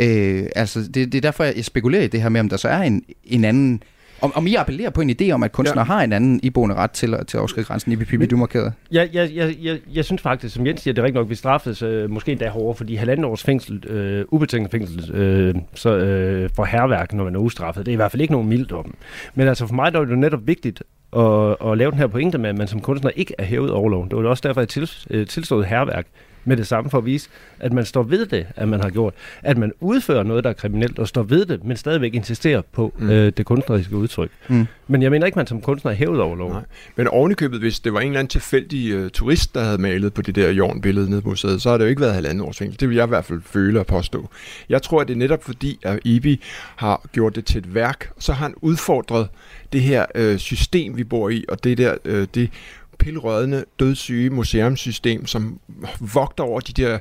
øh, altså det, det er derfor, jeg spekulerer i det her med, om der så er en, en anden, om, om I appellerer på en idé om, at kunstnere ja. har en anden iboende ret til, til at overskride grænsen i Pippi, du markerede. Jeg, jeg, jeg, jeg, jeg synes faktisk, som Jens siger, det er rigtigt nok, vi straffes øh, måske endda hårdere, fordi halvanden års fængsel, øh, ubetinget fængsel øh, så, øh, for herværk, når man er ustraffet, det er i hvert fald ikke nogen milddom. Men altså for mig der er det jo netop vigtigt at, at lave den her pointe med, at man som kunstner ikke er hævet over loven. Det var også derfor, jeg til, øh, tilstod herværk med det samme for at vise, at man står ved det, at man har gjort. At man udfører noget, der er kriminelt, og står ved det, men stadigvæk insisterer på Mm. øh, det kunstneriske udtryk. Mm. Men jeg mener ikke, man som kunstner er hævet over loven. Nej. Men ovenikøbet, hvis det var en eller anden tilfældig uh, turist, der havde malet på det der jornbillede nede på museet, så har det jo ikke været halvanden års fængsel. Det vil jeg i hvert fald føle og påstå. Jeg tror, at det er netop fordi, at Ibi har gjort det til et værk, så har han udfordret det her uh, system, vi bor i, og det der, uh, det pilrødende, dødssyge museumssystem, som vogter over de der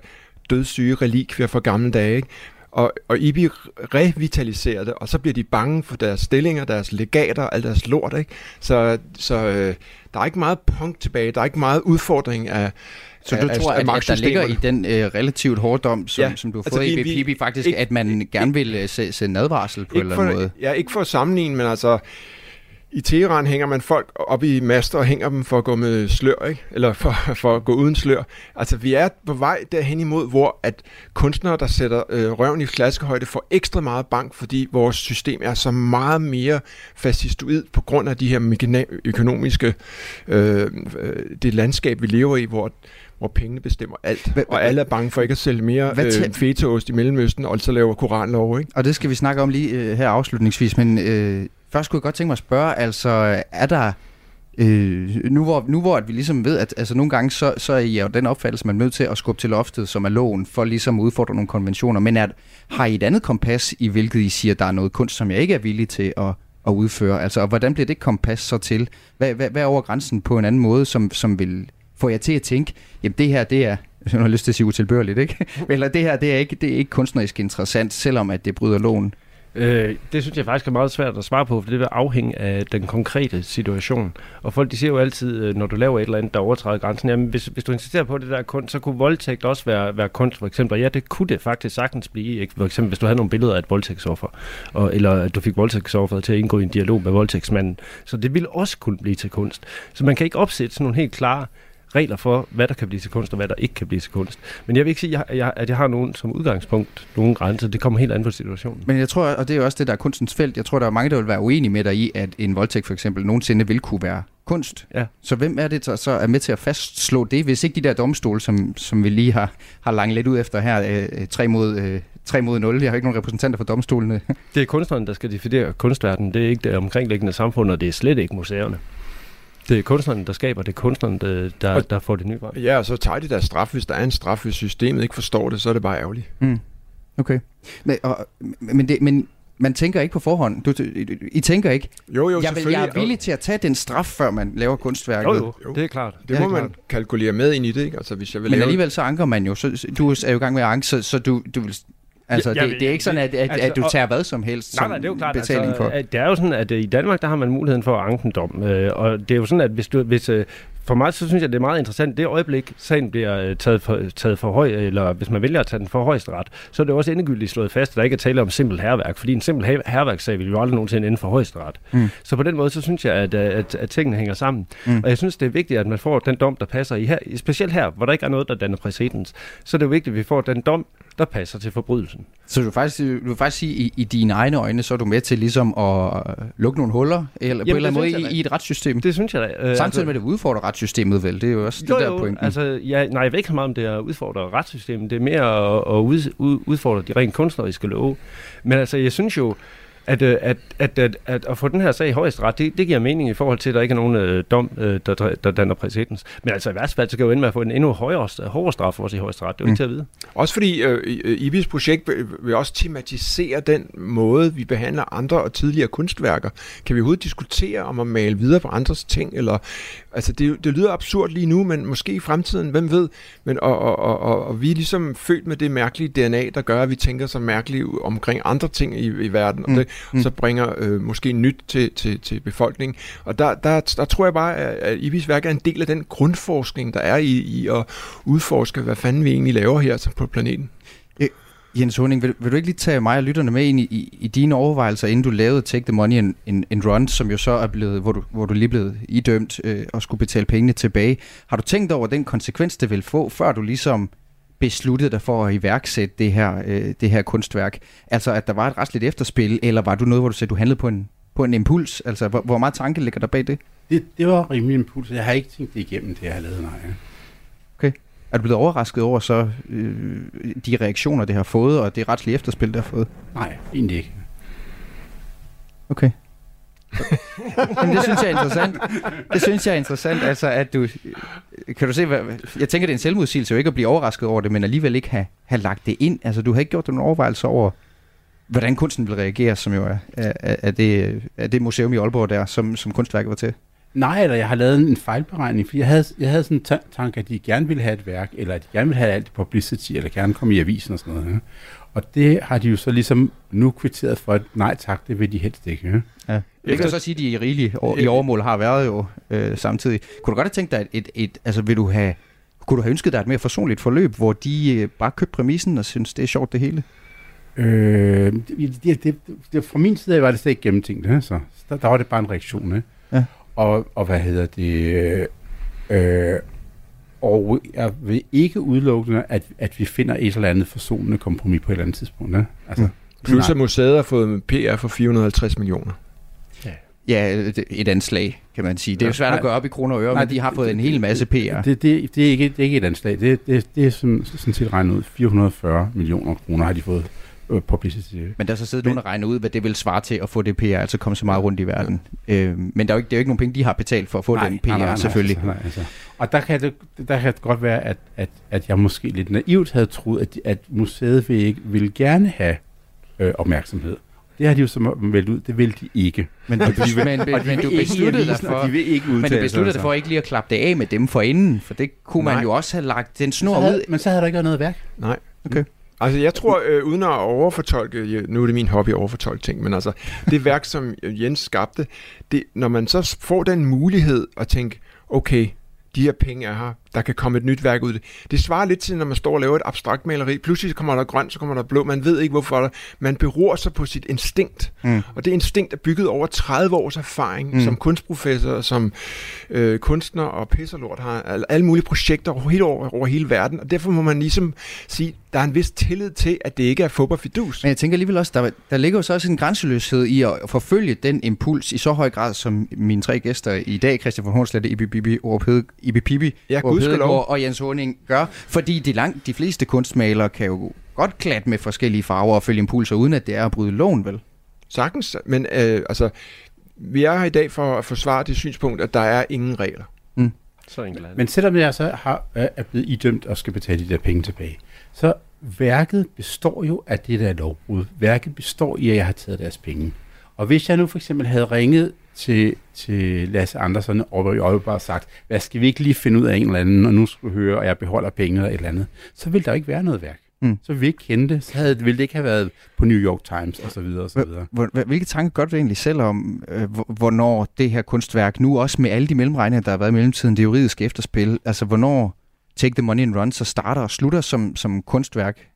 dødssyge relikvier fra gamle dage. Ikke? Og, og Ibi revitaliserer det, og så bliver de bange for deres stillinger, deres legater, alt deres lort. Ikke? Så, så øh, der er ikke meget punk tilbage, der er ikke meget udfordring af Så af, du tror, af, at, at der ligger i den øh, relativt hårde dom, som, ja, som du har altså, fået i vi- vi- Pippi, faktisk, ikke- at man gerne vil øh, se- sende advarsel på en eller anden for, måde? Ja, ikke for at sammenligne, men altså, i Teheran hænger man folk op i master og hænger dem for at gå med slør, ikke? Eller for, for at gå uden slør. Altså, vi er på vej derhen imod, hvor at kunstnere, der sætter øh, røven i flaskehøjde, får ekstra meget bank, fordi vores system er så meget mere fascistoid på grund af de her økonomiske, øh, øh, det landskab, vi lever i, hvor hvor pengene bestemmer alt, Hva- og alle er bange for ikke at sælge mere øh, fetaost i Mellemøsten, og så laver koranlov, ikke? Og det skal vi snakke om lige øh, her afslutningsvis, men øh, først kunne jeg godt tænke mig at spørge, altså er der, øh, nu, hvor, nu hvor at vi ligesom ved, at altså, nogle gange så, så er I jo den opfattelse, man er nødt til at skubbe til loftet, som er loven, for ligesom at udfordre nogle konventioner, men er, har I et andet kompas, i hvilket I siger, der er noget kunst, som jeg ikke er villig til at, at udføre? Altså, og hvordan bliver det kompas så til? Hvad, hvad, hvad er over grænsen på en anden måde, som, som vil få jer til at tænke, jamen det her, det er, jeg har lyst til at sige utilbørligt, ikke? Eller det her, det er ikke, det er ikke kunstnerisk interessant, selvom at det bryder loven. Øh, det synes jeg faktisk er meget svært at svare på, for det vil afhænge af den konkrete situation. Og folk de siger jo altid, øh, når du laver et eller andet, der overtræder grænsen, jamen hvis, hvis du insisterer på det der kunst, så kunne voldtægt også være, være kunst, for eksempel. Og ja, det kunne det faktisk sagtens blive. Ikke? For eksempel, hvis du havde nogle billeder af et voldtægtsoffer, og, eller at du fik voldtægtsofferet til at indgå i en dialog med voldtægtsmanden. Så det ville også kunne blive til kunst. Så man kan ikke opsætte sådan nogle helt klare regler for, hvad der kan blive til kunst, og hvad der ikke kan blive til kunst. Men jeg vil ikke sige, at jeg, at jeg har nogen som udgangspunkt, nogle grænser. Det kommer helt an på situationen. Men jeg tror, og det er jo også det, der er kunstens felt, jeg tror, der er mange, der vil være uenige med dig i, at en voldtægt for eksempel nogensinde vil kunne være kunst. Ja. Så hvem er det, der så er med til at fastslå det, hvis ikke de der domstole, som, som vi lige har, har langt lidt ud efter her, øh, 3 mod, øh, 3 mod 0, jeg har ikke nogen repræsentanter for domstolene. Det er kunstneren, der skal definere kunstverdenen. Det er ikke det omkringliggende samfund, og det er slet ikke museerne. Det er kunstneren, der skaber, det er kunstneren, der, der, Og- der får det nye frem. Ja, og så tager de der straf. Hvis der er en straf, hvis systemet ikke forstår det, så er det bare ærgerligt. Mm. Okay. Men, og, men, det, men man tænker ikke på forhånd. Du, I, tænker ikke, jo, jo, jeg, vil, jeg er villig til at tage den straf, før man laver kunstværket. Jo, jo, det er klart. Det, det må man klart. kalkulere med ind i det, ikke? Altså, hvis jeg vil Men lave... alligevel så anker man jo. Så, du er jo i gang med at anke, så, så du, du vil Altså, ja, det, det er ikke sådan, at, at, altså, at du tager hvad som helst nej, nej, det er jo klart, betaling altså, for. Det er jo sådan, at øh, i Danmark, der har man muligheden for at anke en dom. Øh, og det er jo sådan, at hvis du, hvis, øh, for mig så synes jeg, det er meget interessant. Det øjeblik, sagen bliver taget for, taget for høj, eller hvis man vælger at tage den for højst ret, så er det også endegyldigt slået fast, at der ikke er tale om simpelt herværk, fordi en simpel herværkssag vil jo aldrig nogensinde ende for højst ret. Mm. Så på den måde, så synes jeg, at, at, at tingene hænger sammen. Mm. Og jeg synes, det er vigtigt, at man får den dom, der passer i her, specielt her, hvor der ikke er noget, der danner præcedens. Så er det jo vigtigt, at vi får den dom, der passer til forbrydelsen. Så du vil faktisk, du vil faktisk sige, i, i dine egne øjne, så er du med til ligesom at lukke nogle huller, eller Jamen, på en eller anden måde i, i et retssystem? Det synes jeg da. Øh, Samtidig altså, med, at det udfordrer retssystemet vel, det er jo også jo, det der jo, pointen. altså, ja, nej, jeg ved ikke så meget om det er at udfordre retssystemet, det er mere at, at ud, ud, udfordre de rent kunstneriske love. Men altså, jeg synes jo, at, øh, at, at, at, at, at få den her sag i højesteret, det, det giver mening i forhold til, at der ikke er nogen øh, dom, øh, der, der danner præcedens. Men altså i værste fald, så kan jo ende med at få en endnu højere, hårdere straf også i højesteret. Det er jo mm. ikke til at vide. Også fordi øh, IBIS projekt vil også tematisere den måde, vi behandler andre og tidligere kunstværker. Kan vi overhovedet diskutere om at male videre på andres ting? Eller, altså det, det lyder absurd lige nu, men måske i fremtiden, hvem ved? Men, og, og, og, og, og vi er ligesom født med det mærkelige DNA, der gør, at vi tænker så mærkeligt omkring andre ting i, i verden. Mm. Og det, mm. så bringer øh, måske nyt til, til, til befolkningen. Og der, der, der tror jeg bare, at Ibis værk er en del af den grundforskning, der er i, i at udforske, hvad fanden vi egentlig laver her på planeten. Jens Honing, vil, vil du ikke lige tage mig og lytterne med ind i, i, i dine overvejelser, inden du lavede Take the Money and, and, and Run, som jo så er blevet, hvor du, hvor du lige blevet idømt øh, og skulle betale pengene tilbage. Har du tænkt over den konsekvens, det vil få, før du ligesom besluttede dig for at iværksætte det her, øh, det her kunstværk? Altså, at der var et restligt efterspil, eller var du noget, hvor du sagde, du handlede på en, på en impuls? Altså, hvor, hvor meget tanke ligger der bag det? det? Det var rimelig impuls. Jeg har ikke tænkt det igennem, det jeg har lavet, nej. Okay. Er du blevet overrasket over så øh, de reaktioner, det har fået, og det retslige efterspil, det har fået? Nej, egentlig ikke. Okay. Men det synes jeg er interessant. Det synes jeg er interessant, altså at du... Kan du se, hvad, jeg tænker, det er en selvmodsigelse jo ikke at blive overrasket over det, men alligevel ikke have, have lagt det ind. Altså du har ikke gjort nogen overvejelser over, hvordan kunsten vil reagere, som jo er, er, er, det, er det museum i Aalborg der, som, som kunstværket var til. Nej, eller jeg har lavet en fejlberegning, for jeg havde, jeg havde sådan en tanke, at de gerne ville have et værk, eller at de gerne ville have alt publicity, eller gerne komme i avisen og sådan noget. Ja. Og det har de jo så ligesom nu kvitteret for, at nej tak, det vil de helst ikke. Ja. Ja. Det kan så sige, at de i rigelige i overmål har været jo øh, samtidig. Kunne du godt have tænkt dig, et, et, et, altså vil du have, kunne du have ønsket dig et mere forsonligt forløb, hvor de øh, bare købte præmissen og synes, det er sjovt det hele? Øh, det, det, det, det, fra min side var det slet ikke gennemtænkt, så der, der var det bare en reaktion. Ja. Ja. Og, og hvad hedder det? Øh, og jeg vil ikke udelukke, at, at vi finder et eller andet forsonende kompromis på et eller andet tidspunkt. Ja? Altså, mm. Plus at museet har fået PR for 450 millioner. Ja. Et anslag, kan man sige. Det er jo svært at gøre op i kroner og øre, nej, men de har fået en hel masse PR. Det, det, det, er, ikke, det er ikke et anslag. Det, det, det er sådan, sådan set regnet ud. 440 millioner kroner har de fået øh, publicity. Men der er så siddet nogen og regnet ud, hvad det vil svare til at få det PR, altså komme så meget rundt i verden. Øh, men der er, jo ikke, det er jo ikke nogen penge, de har betalt for at få nej, den PR, nej, nej, nej, selvfølgelig. Altså, nej, altså. Og der kan, det, der kan det godt være, at, at, at jeg måske lidt naivt havde troet, at, at museet vil, ikke, vil gerne have øh, opmærksomhed. Det har de jo så meldt ud, det vil de ikke. Men, du, men, men, men du besluttede dig for, de vil ikke men du besluttede dig for ikke lige at klappe det af med dem for inden, for det kunne Nej. man jo også have lagt den snor havde, ud. Men så havde der ikke været noget værk. Nej. Okay. Altså, jeg tror, øh, uden at overfortolke, nu er det min hobby at overfortolke ting, men altså, det værk, som Jens skabte, det, når man så får den mulighed at tænke, okay, de her penge er her, der kan komme et nyt værk ud. Det svarer lidt til, når man står og laver et abstrakt maleri. Pludselig kommer der grønt, så kommer der blå. Man ved ikke, hvorfor. Man beror sig på sit instinkt. Mm. Og det instinkt er bygget over 30 års erfaring mm. som kunstprofessor, som øh, kunstner og pisserlort har alle mulige projekter over hele, over, over hele verden. Og derfor må man ligesom sige, der er en vis tillid til, at det ikke er fodboldfidus. Men jeg tænker alligevel også, der, der ligger jo så også en grænseløshed i at forfølge den impuls i så høj grad, som mine tre gæster i dag, Christian von Hornslet, Ibi Bibi, Ibi Pibi, ja, Hedegaard og Jens Honing gør, fordi de, langt, de fleste kunstmalere kan jo godt klatte med forskellige farver og følge impulser, uden at det er at bryde loven, vel? Sagtens, men øh, altså, vi er her i dag for at forsvare det synspunkt, at der er ingen regler. Mm. Så enkelt Men selvom jeg så har, er blevet idømt og skal betale de der penge tilbage, så værket består jo af det der lovbrud. Værket består i, at jeg har taget deres penge. Og hvis jeg nu for eksempel havde ringet til, til Lasse Andersen og jeg bare sagt, hvad skal vi ikke lige finde ud af en eller anden, og nu skal du høre, og jeg beholder penge eller et eller andet, så vil der jo ikke være noget værk. Mm. Så vi ikke kende det, så havde, ville det ikke have været på New York Times og så videre og så videre. Hvilke tanker gør du egentlig selv om, øh, hvornår det her kunstværk, nu også med alle de mellemregninger, der har været i mellemtiden, det juridiske efterspil, altså hvornår Take the Money and Run så starter og slutter som, som kunstværk?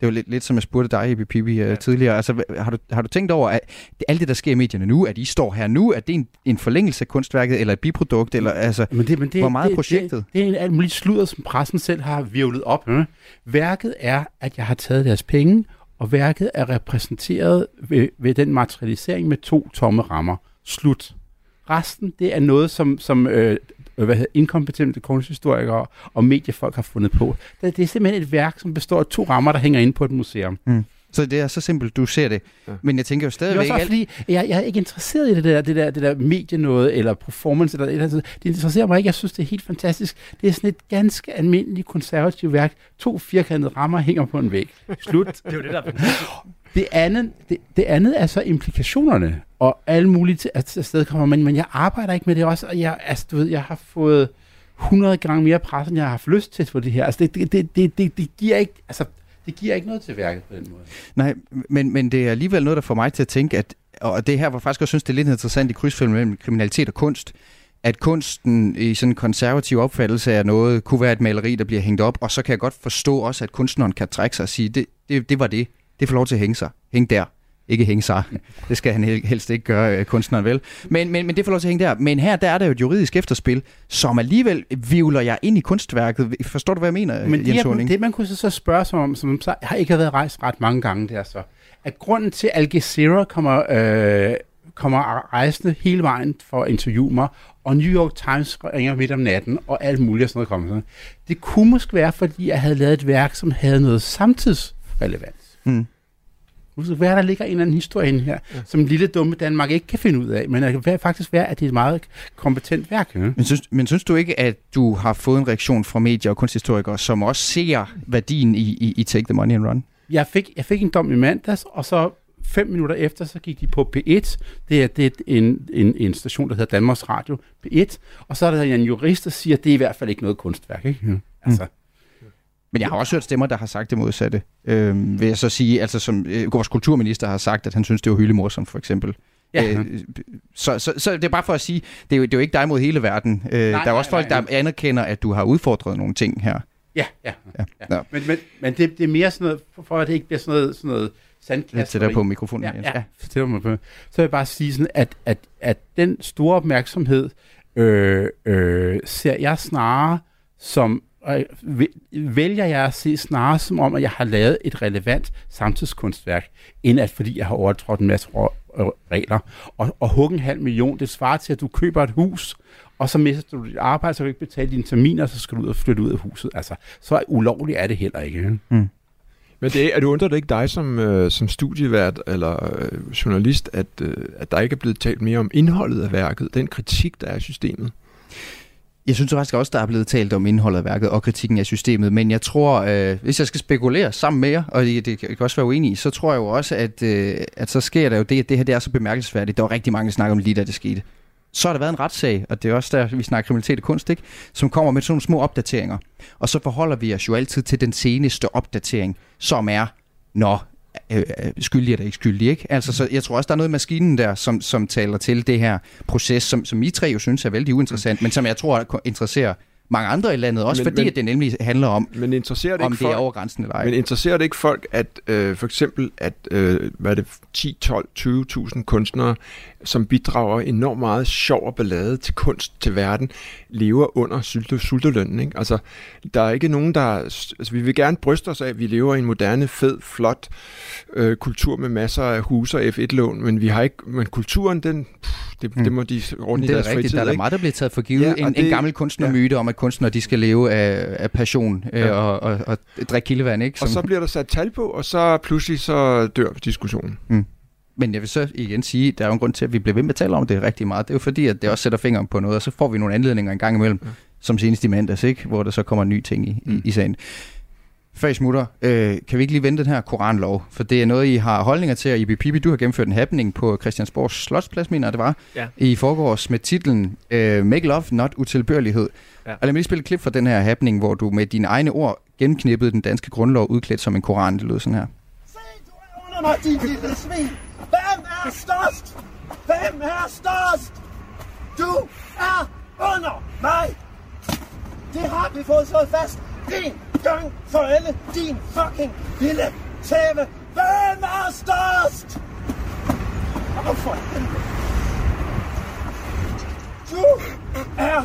Det var lidt, lidt som jeg spurgte dig, Ibi Pibi, ja. tidligere. Altså, har, du, har du tænkt over, at alt det, der sker i medierne nu, at I står her nu, at det er en, en forlængelse af kunstværket, eller et biprodukt, eller altså, men det, men det, hvor meget det, projektet? Det, det er en alt muligt sludder, som pressen selv har virvlet op. Øh. Værket er, at jeg har taget deres penge, og værket er repræsenteret ved, ved den materialisering med to tomme rammer. Slut. Resten, det er noget, som, som øh, hvad hedder, inkompetente kunsthistorikere og mediefolk har fundet på. Det, det er simpelthen et værk, som består af to rammer, der hænger inde på et museum. Mm. Så det er så simpelt, du ser det. Ja. Men jeg tænker jo stadigvæk... Det er også fordi, jeg, jeg er ikke interesseret i det der, det der, det der medie noget, eller performance, eller, eller det interesserer mig ikke. Jeg synes, det er helt fantastisk. Det er sådan et ganske almindeligt konservativt værk. To firkantede rammer hænger på en væg. Slut. det er jo det, der er det andet, det, det andet er så implikationerne, og alle mulige til, at sted kommer, men, men jeg arbejder ikke med det også, og jeg, altså, du ved, jeg har fået 100 gange mere pres, end jeg har haft lyst til for det her. Altså, det, det, det, det, det, det giver ikke, altså, det giver ikke noget til værket på den måde. Nej, men, men det er alligevel noget, der får mig til at tænke, at, og det her var faktisk også synes, det er lidt interessant i krydsfilm mellem kriminalitet og kunst, at kunsten i sådan en konservativ opfattelse af noget, kunne være et maleri, der bliver hængt op, og så kan jeg godt forstå også, at kunstneren kan trække sig og sige, det, det, det var det det får lov til at hænge sig. Hænge der. Ikke hænge sig. Det skal han helst ikke gøre, øh, kunstneren vel. Men, men, men det får lov til at hænge der. Men her der er der jo et juridisk efterspil, som alligevel vivler jeg ind i kunstværket. Forstår du, hvad jeg mener, Men det, Jens det, man kunne så spørge sig om, som så har ikke været rejst ret mange gange, det er så, at grunden til, at Al Jazeera kommer, øh, kommer rejsende hele vejen for at interviewe mig, og New York Times ringer midt om natten, og alt muligt og sådan noget kommer sådan. Det kunne måske være, fordi jeg havde lavet et værk, som havde noget samtidsrelevans. Mm. Hvad er der ligger en eller anden historie her, ja. som lille dumme Danmark ikke kan finde ud af, men det kan faktisk være, at det er et meget kompetent værk. Ja? Men, synes, men synes du ikke, at du har fået en reaktion fra medier og kunsthistorikere, som også ser værdien i, i, i Take the Money and Run? Jeg fik, jeg fik en dom i mandags, og så fem minutter efter, så gik de på P1. Det er, det er en, en, en station, der hedder Danmarks Radio P1. Og så er der en jurist, der siger, at det er i hvert fald ikke noget kunstværk. Ikke? Ja. Altså, mm. Men jeg har også hørt stemmer, der har sagt det modsatte. Øh, vil jeg så sige, altså som øh, vores kulturminister har sagt, at han synes, det var hylde morsomt, for eksempel. Ja. Øh, så, så, så det er bare for at sige, det er jo, det er jo ikke dig mod hele verden. Øh, nej, der er nej, også folk, nej, der anerkender, at du har udfordret nogle ting her. Ja, ja. ja. ja. ja. Men, men, men det, det er mere sådan noget, for at det ikke bliver sådan noget, sådan noget sandkasteri. Lidt på mikrofonen. Ja, ja. ja. Mig på. Så vil jeg bare sige sådan, at, at, at den store opmærksomhed øh, øh, ser jeg snarere som og vælger jeg at se snarere som om, at jeg har lavet et relevant samtidskunstværk, end at fordi jeg har overtrådt en masse regler. Og, og hugge en halv million, det svarer til, at du køber et hus, og så mister du dit arbejde, så kan du ikke betale dine terminer, så skal du ud og flytte ud af huset. Altså, så ulovligt er det heller ikke. Mm. Men det, er du undret ikke dig som, øh, som studievært eller øh, journalist, at, øh, at der ikke er blevet talt mere om indholdet af værket, den kritik, der er i systemet? Jeg synes faktisk også, der er blevet talt om indholdet af værket og kritikken af systemet, men jeg tror, øh, hvis jeg skal spekulere sammen med jer, og det, det kan også være uenig i, så tror jeg jo også, at, øh, at så sker der jo det, at det her det er så bemærkelsesværdigt. Der var rigtig mange, der snakker om lige da det skete. Så har der været en retssag, og det er også der, vi snakker kriminalitet og kunst, ikke? som kommer med sådan nogle små opdateringer. Og så forholder vi os jo altid til den seneste opdatering, som er, når øh, øh, skyldig eller ikke skyldig. Ikke? Altså, så jeg tror også, der er noget i maskinen der, som, som taler til det her proces, som, som I tre jo synes er vældig uinteressant, men som jeg tror interesserer mange andre i landet, også men, fordi men, at det nemlig handler om, men interesserer det om ikke det folk, er over grænsen eller ej. Men interesserer det ikke folk, at øh, for eksempel, at øh, hvad er det, 10, 12, 20.000 kunstnere, som bidrager enormt meget sjov og ballade til kunst, til verden, lever under sulte, sultelønnen. Ikke? Altså, der er ikke nogen, der... Altså, vi vil gerne bryste os af, at vi lever i en moderne, fed, flot øh, kultur med masser af huse og F1-lån, men vi har ikke... Men kulturen, den... Pff, det, mm. det må de ordne i deres rigtigt. fritid. Der er der meget, der bliver taget for givet. Ja, en, det, en gammel kunstnermyte ja. om, at kunstnere de skal leve af, af passion øh, ja. og, og, og drikke kildevand. Ikke? Som... Og så bliver der sat tal på, og så pludselig så dør diskussionen. Mm. Men jeg vil så igen sige, der er jo en grund til, at vi bliver ved med at tale om det rigtig meget. Det er jo fordi, at det også sætter fingeren på noget, og så får vi nogle anledninger en gang imellem, ja. som senest i mandags, ikke? hvor der så kommer en ny ting i, mm. i, i sagen. Før I smutter, øh, kan vi ikke lige vente den her koranlov? For det er noget, I har holdninger til, og Ibi Pibi, du har gennemført en happening på Christiansborgs Slotsplads, mener jeg, det var, Ja. i forgårs med titlen øh, Make Love, Not Utilbørlighed. Ja. Og lad mig lige spille et klip fra den her happening, hvor du med dine egne ord gennemknippede den danske grundlov udklædt som en koran. Det lød sådan her. under mig, din lille svin. Hvem er størst? Hvem er størst? Du er under mig. Det har vi fået slået fast en gang for alle, din fucking lille tæve. Hvem er størst? Åh, for helvede. Du er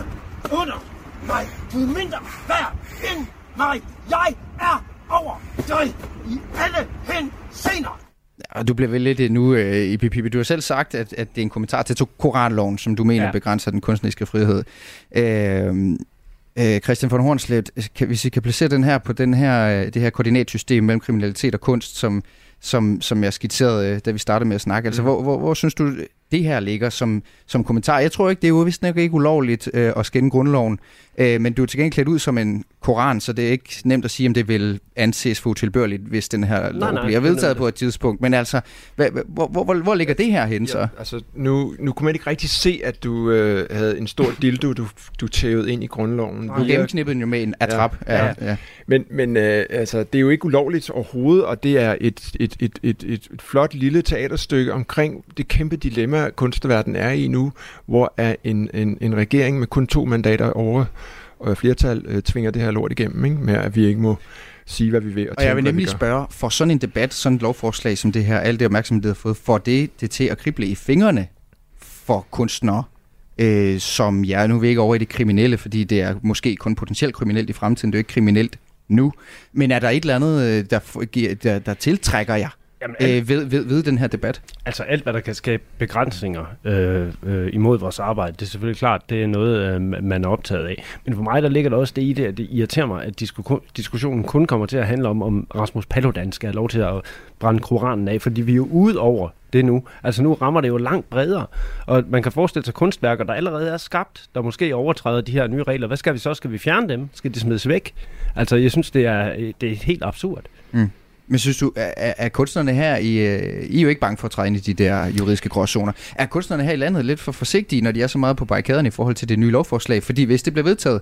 under mig. Du er mindre værd end mig. Jeg er over dig i alle henseender. Og du bliver vel lidt nu øh, i Pipi. Du har selv sagt, at, at det er en kommentar til koranloven, som du mener ja. Begrænser den kunstneriske frihed. Øh, øh, Christian von Hornslet, kan, hvis I kan placere den her på den her, øh, det her koordinatsystem mellem kriminalitet og kunst, som, som, som jeg skitserede, øh, da vi startede med at snakke. Altså, Mhm. hvor, hvor, hvor synes du, det her ligger som, som kommentar? Jeg tror ikke, det er jo vist nok ikke ulovligt øh, at skænde grundloven, øh, men du er til gengæld klædt ud som en koran, så det er ikke nemt at sige, om det vil anses for utilbørligt, hvis den her lov nej, bliver er vedtaget på et tidspunkt. Men altså, hvad, hvor, hvor, hvor, hvor ligger det her hen så? Ja, altså, nu, nu kunne man ikke rigtig se, at du øh, havde en stor dildo, du, du tævede ind i grundloven. Du gennemknippede jo med en atrap. Ja, ja. ja. Men, men øh, altså, det er jo ikke ulovligt overhovedet, og det er et, et, et, et, et, et flot lille teaterstykke omkring det kæmpe dilemma, kunstverdenen er i nu, hvor er en, en, en regering med kun to mandater over og flertal øh, tvinger det her lort igennem, ikke? med at vi ikke må sige, hvad vi vil. Og, Og jeg vil nemlig spørge, for sådan en debat, sådan et lovforslag som det her, alt det opmærksomhed, det har fået, får det, det til at krible i fingrene for kunstnere, øh, som jeg nu vil ikke over i det kriminelle, fordi det er måske kun potentielt kriminelt i fremtiden, det er jo ikke kriminelt nu. Men er der et eller andet, øh, der, der, der tiltrækker jer Jamen, alt- øh, ved, ved, ved den her debat? Altså alt, hvad der kan skabe begrænsninger øh, øh, imod vores arbejde, det er selvfølgelig klart, det er noget, øh, man er optaget af. Men for mig, der ligger der også det i det, at det irriterer mig, at disku- diskussionen kun kommer til at handle om, om Rasmus Paludan skal have lov til at brænde Koranen af, fordi vi er jo ude over det nu. Altså nu rammer det jo langt bredere, og man kan forestille sig kunstværker, der allerede er skabt, der måske overtræder de her nye regler. Hvad skal vi så? Skal vi fjerne dem? Skal de smides væk? Altså jeg synes, det er, det er helt absurd. Mm. Men synes du, er, er er kunstnerne her, I, øh, I er jo ikke bange for at træde ind i de der juridiske gråzoner. Er kunstnerne her i landet lidt for forsigtige, når de er så meget på barrikaderne i forhold til det nye lovforslag? Fordi hvis det bliver vedtaget,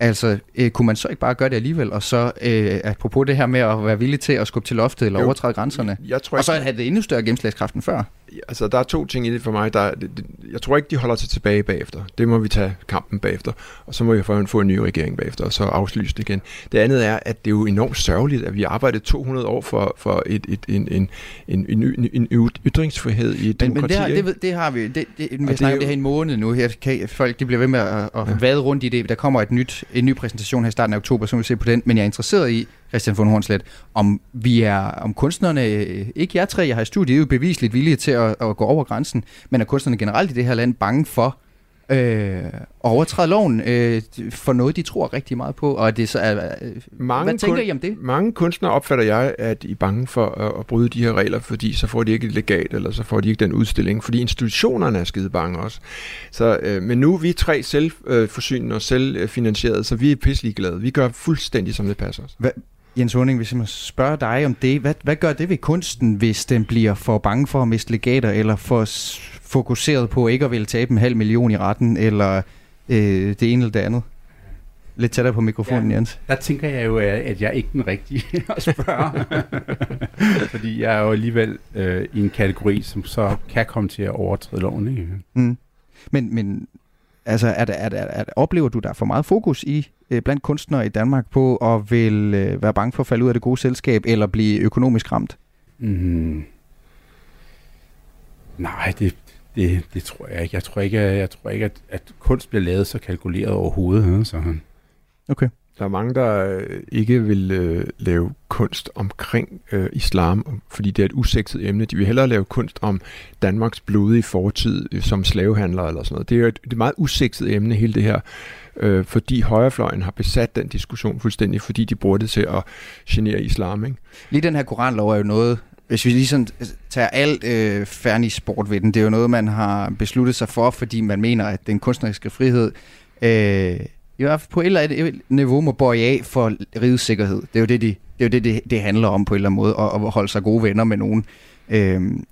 altså øh, kunne man så ikke bare gøre det alligevel, og så øh, apropos det her med at være villig til at skubbe til loftet eller Jo, overtræde grænserne, jeg tror og så ikke- have det endnu større gennemslagskraft end før? Altså, der er to ting i det for mig. Der, er- det, jeg tror ikke, de holder sig tilbage bagefter. Det må vi tage kampen bagefter. Og så må vi få en, få en ny regering bagefter, og så afslyse det igen. Det andet er, at det er jo enormt sørgeligt, at vi har arbejdet 200 år for, for et, et, en, en, en, en, en, en yt- ytringsfrihed i et Men, men demokrati. det, har, det, det har vi. Det, det, vi har det snakket om det her en måned nu. Her kan, folk de bliver ved med at, at ja. vade rundt i det. Der kommer et nyt, en ny præsentation her i starten af oktober, så vi se på den. Men jeg er interesseret i, Christian von Hornslet, om vi er, om kunstnerne, øh, ikke jer tre, jeg har i studiet, er jo bevisligt villige til at, at gå over grænsen, men er kunstnerne generelt i det her land bange for øh, overtræde loven øh, for noget, de tror rigtig meget på, og det så er, øh, mange hvad tænker kun- I om det? Mange kunstnere opfatter jeg, at I er bange for at, at bryde de her regler, fordi så får de ikke et legat, eller så får de ikke den udstilling, fordi institutionerne er skide bange også. Så, øh, men nu er vi tre selvforsynende og selvfinansierede, så vi er pisselig glade. Vi gør fuldstændig, som det passer os. Hvad, Jens Horning, hvis jeg må spørge dig om det, hvad, hvad gør det ved kunsten, hvis den bliver for bange for at miste legater, eller for fokuseret på ikke at ville tabe en halv million i retten, eller øh, det ene eller det andet? Lidt tættere på mikrofonen, ja. Jens. Der tænker jeg jo, at jeg er ikke den rigtige at spørge. Fordi jeg er jo alligevel øh, i en kategori, som så kan komme til at overtræde loven. Ikke? Mm. Men, men altså, er der, er er der, oplever du, der er for meget fokus i øh, blandt kunstnere i Danmark på at vil øh, være bange for at falde ud af det gode selskab, eller blive økonomisk ramt? Mm. Nej, det, det, det tror jeg ikke. Jeg tror ikke, jeg tror ikke at, at kunst bliver lavet så kalkuleret overhovedet. Så. Okay. Der er mange, der øh, ikke vil øh, lave kunst omkring øh, islam, fordi det er et usekset emne. De vil hellere lave kunst om Danmarks blodige fortid øh, som slavehandler eller sådan noget. Det er et, det er et meget usekset emne, hele det her, øh, fordi højrefløjen har besat den diskussion fuldstændig, fordi de bruger det til at genere islam. Ikke? Lige den her koranlov er jo noget, hvis vi ligesom tager alt øh, færdig sport ved den, det er jo noget, man har besluttet sig for, fordi man mener, at den kunstneriske frihed øh, i hvert fald på et eller andet niveau må bøje af for rigets sikkerhed. Det er jo det, de, det, er jo det, det, det handler om på en eller anden måde, at, at holde sig gode venner med nogen. Øhm,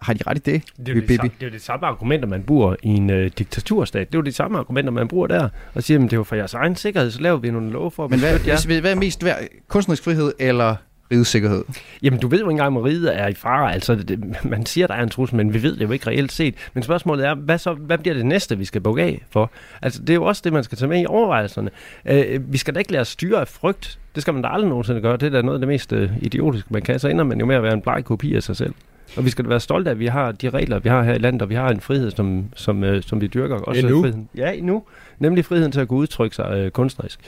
har de ret i det? Det er, jo det, samme, det er jo det samme argumenter, man bruger i en øh, diktaturstat. Det er jo de samme argumenter, man bruger der. Og siger, at det er jo for jeres egen sikkerhed, så laver vi nogle love for Men hvad, hvad, hvad er mest værd? Kunstnerisk frihed eller rigets sikkerhed? Jamen, du ved jo ikke engang, om riget er i fare. Altså, det, man siger, der er en trussel, men vi ved det jo ikke reelt set. Men spørgsmålet er, hvad, så, hvad bliver det næste, vi skal bukke af for? Altså, det er jo også det, man skal tage med i overvejelserne. Øh, vi skal da ikke lade os styre af frygt. Det skal man da aldrig nogensinde gøre. Det er da noget af det mest øh, idiotiske, man kan. Så ender man jo med at være en bleg kopi af sig selv. Og vi skal være stolte af, at vi har de regler, vi har her i landet, og vi har en frihed, som, som, øh, som vi dyrker. Også Endnu? friheden. Ja, nu. Nemlig friheden til at kunne udtrykke sig øh, kunstnerisk.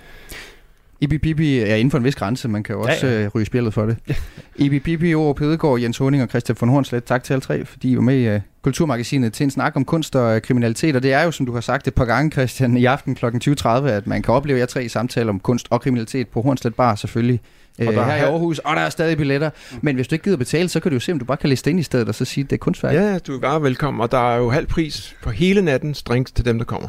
Ibi Bibi er inden for en vis grænse. Man kan jo også ja, ja. Øh, ryge spillet for det. Ibi Bibi, Ove Pedegaard, Jens Hunding og Christian von Hornslet. Tak til alle tre, fordi I var med i uh, Kulturmagasinet til en snak om kunst og uh, kriminalitet. Og det er jo, som du har sagt et par gange, Christian, i aften kl. 20.30, at man kan opleve jer tre samtaler om kunst og kriminalitet på Hornslet Bar selvfølgelig. Uh, her i Aarhus, og der er stadig billetter. Men hvis du ikke gider betale, så kan du jo se, om du bare kan læse det ind i stedet, og så sige, at det er kunstværk. Ja, du er bare velkommen, og der er jo halv pris på hele natten drinks til dem, der kommer.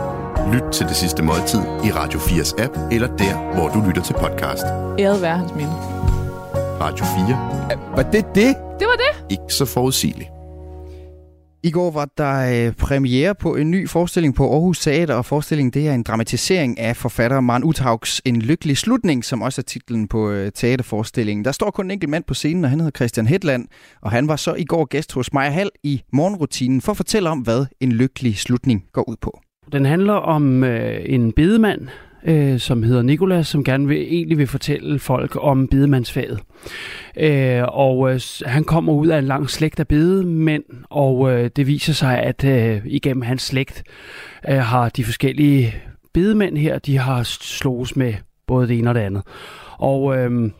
Lyt til det sidste måltid i Radio 4's app, eller der, hvor du lytter til podcast. Æret være hans minde. Radio 4. Var det det? Det var det. Ikke så forudsigeligt. I går var der øh, premiere på en ny forestilling på Aarhus Teater, og forestillingen det er en dramatisering af forfatter Maren Uthaugs En lykkelig slutning, som også er titlen på øh, teaterforestillingen. Der står kun en enkelt mand på scenen, og han hedder Christian Hedland, og han var så i går gæst hos Maja Hall i morgenrutinen for at fortælle om, hvad en lykkelig slutning går ud på. Den handler om øh, en bedemand, øh, som hedder Nikolas, som gerne vil, egentlig vil fortælle folk om bedemandsfaget. Øh, og øh, han kommer ud af en lang slægt af bedemænd, og øh, det viser sig, at øh, igennem hans slægt øh, har de forskellige bedemænd her, de har slås med både det ene og det andet. Og øh,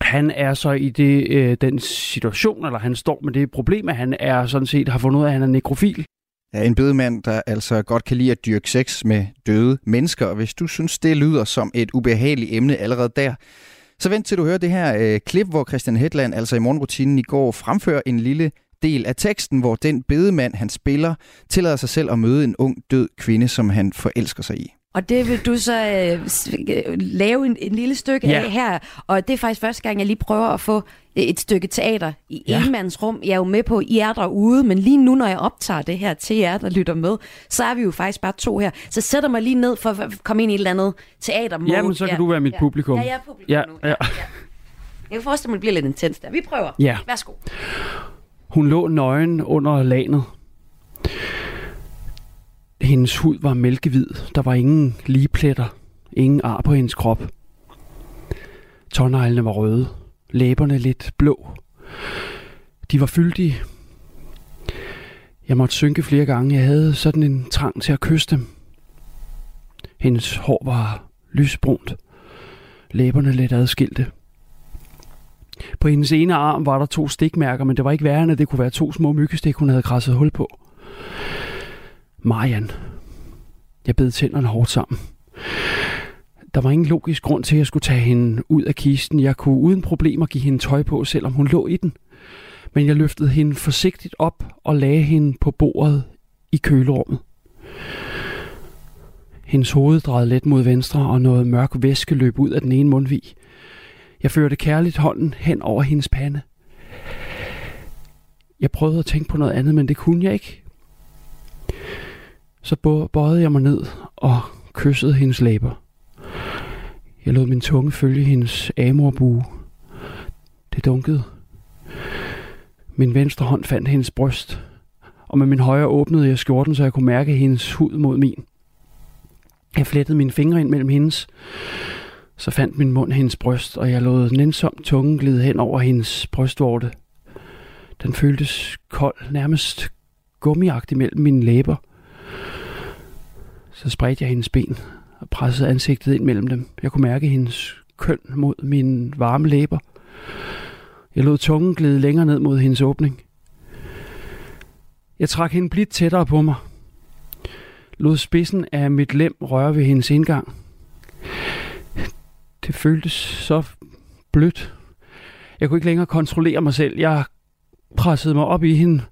han er så i det, øh, den situation, eller han står med det problem, at han er sådan set har fundet ud af, at han er nekrofil. Ja, en bedemand, der altså godt kan lide at dyrke sex med døde mennesker. Og hvis du synes, det lyder som et ubehageligt emne allerede der, så vent til du hører det her øh, klip, hvor Christian Hedland, altså i morgenrutinen i går, fremfører en lille del af teksten, hvor den bedemand, han spiller, tillader sig selv at møde en ung død kvinde, som han forelsker sig i. Og det vil du så øh, lave en, en lille stykke ja. af her. Og det er faktisk første gang, jeg lige prøver at få et stykke teater i ja. enmandsrum. Jeg er jo med på, I er derude, men lige nu, når jeg optager det her til jer, der lytter med, så er vi jo faktisk bare to her. Så sætter mig lige ned for at komme ind i et eller andet teater. Jamen, så kan ja. du være mit ja. publikum. Ja, jeg er publikum ja, nu. Ja. Ja, ja. Jeg kan forestille mig, at det bliver lidt intens der. Vi prøver. Ja. Værsgo. Hun lå nøgen under lanet. Hendes hud var mælkehvid. Der var ingen ligepletter. Ingen ar på hendes krop. Tårneglene var røde. Læberne lidt blå. De var fyldige. Jeg måtte synke flere gange. Jeg havde sådan en trang til at kysse dem. Hendes hår var lysbrunt. Læberne lidt adskilte. På hendes ene arm var der to stikmærker, men det var ikke værre, end at det kunne være to små myggestik, hun havde krasset hul på. Marian. Jeg bed tænderne hårdt sammen. Der var ingen logisk grund til, at jeg skulle tage hende ud af kisten. Jeg kunne uden problemer give hende tøj på, selvom hun lå i den. Men jeg løftede hende forsigtigt op og lagde hende på bordet i kølerummet. Hendes hoved drejede let mod venstre, og noget mørk væske løb ud af den ene mundvig. Jeg førte kærligt hånden hen over hendes pande. Jeg prøvede at tænke på noget andet, men det kunne jeg ikke. Så bøjede jeg mig ned og kyssede hendes læber. Jeg lod min tunge følge hendes amorbue. Det dunkede. Min venstre hånd fandt hendes bryst, og med min højre åbnede jeg skjorten, så jeg kunne mærke hendes hud mod min. Jeg flettede mine fingre ind mellem hendes, så fandt min mund hendes bryst, og jeg lod nænsomt tungen glide hen over hendes brystvorte. Den føltes kold, nærmest gummiagtig mellem mine læber. Så spredte jeg hendes ben og pressede ansigtet ind mellem dem. Jeg kunne mærke hendes køn mod mine varme læber. Jeg lod tungen glide længere ned mod hendes åbning. Jeg trak hende blidt tættere på mig. Lod spidsen af mit lem røre ved hendes indgang. Det føltes så blødt. Jeg kunne ikke længere kontrollere mig selv. Jeg pressede mig op i hende.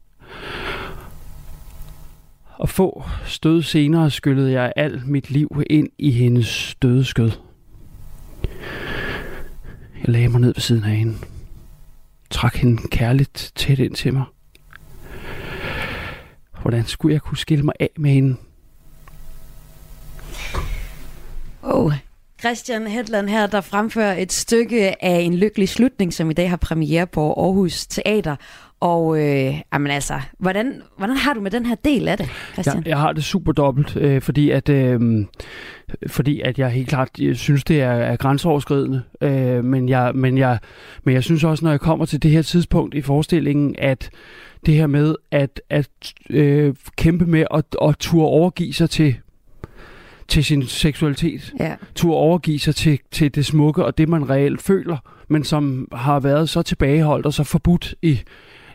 Og få stød senere skyllede jeg alt mit liv ind i hendes døde skød. Jeg lagde mig ned ved siden af hende. Trak hende kærligt tæt ind til mig. Hvordan skulle jeg kunne skille mig af med hende? Oh, Christian Hedland her, der fremfører et stykke af en lykkelig slutning, som i dag har premiere på Aarhus Teater. Og øh, jamen altså, hvordan, hvordan har du med den her del af det, Christian? Jeg, jeg har det super dobbelt, øh, fordi at øh, fordi at jeg helt klart jeg synes det er, er grænseoverskridende, øh, men jeg men jeg men jeg synes også når jeg kommer til det her tidspunkt i forestillingen at det her med at at øh, kæmpe med at at turde overgive sig til til sin seksualitet. Ja. Turde overgive sig til, til det smukke og det, man reelt føler, men som har været så tilbageholdt og så forbudt i,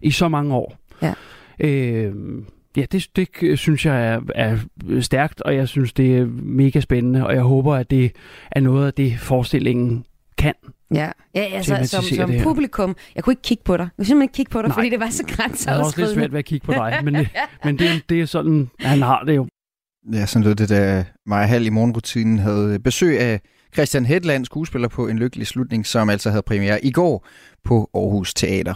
i så mange år. Ja. Øh, ja, det, det synes jeg er, er stærkt, og jeg synes, det er mega spændende, og jeg håber, at det er noget af det, forestillingen kan. Ja, ja altså som, som publikum, jeg kunne ikke kigge på dig. Jeg kunne simpelthen ikke kigge på dig, Nej. fordi det var så grænseoverskridende. Det er også lidt svært ved at kigge på dig, men, det, men det, det er sådan, han har det jo. Ja, sådan lød det, da Maja Hall i morgenrutinen havde besøg af Christian Hedland, skuespiller på En Lykkelig Slutning, som altså havde premiere i går på Aarhus Teater.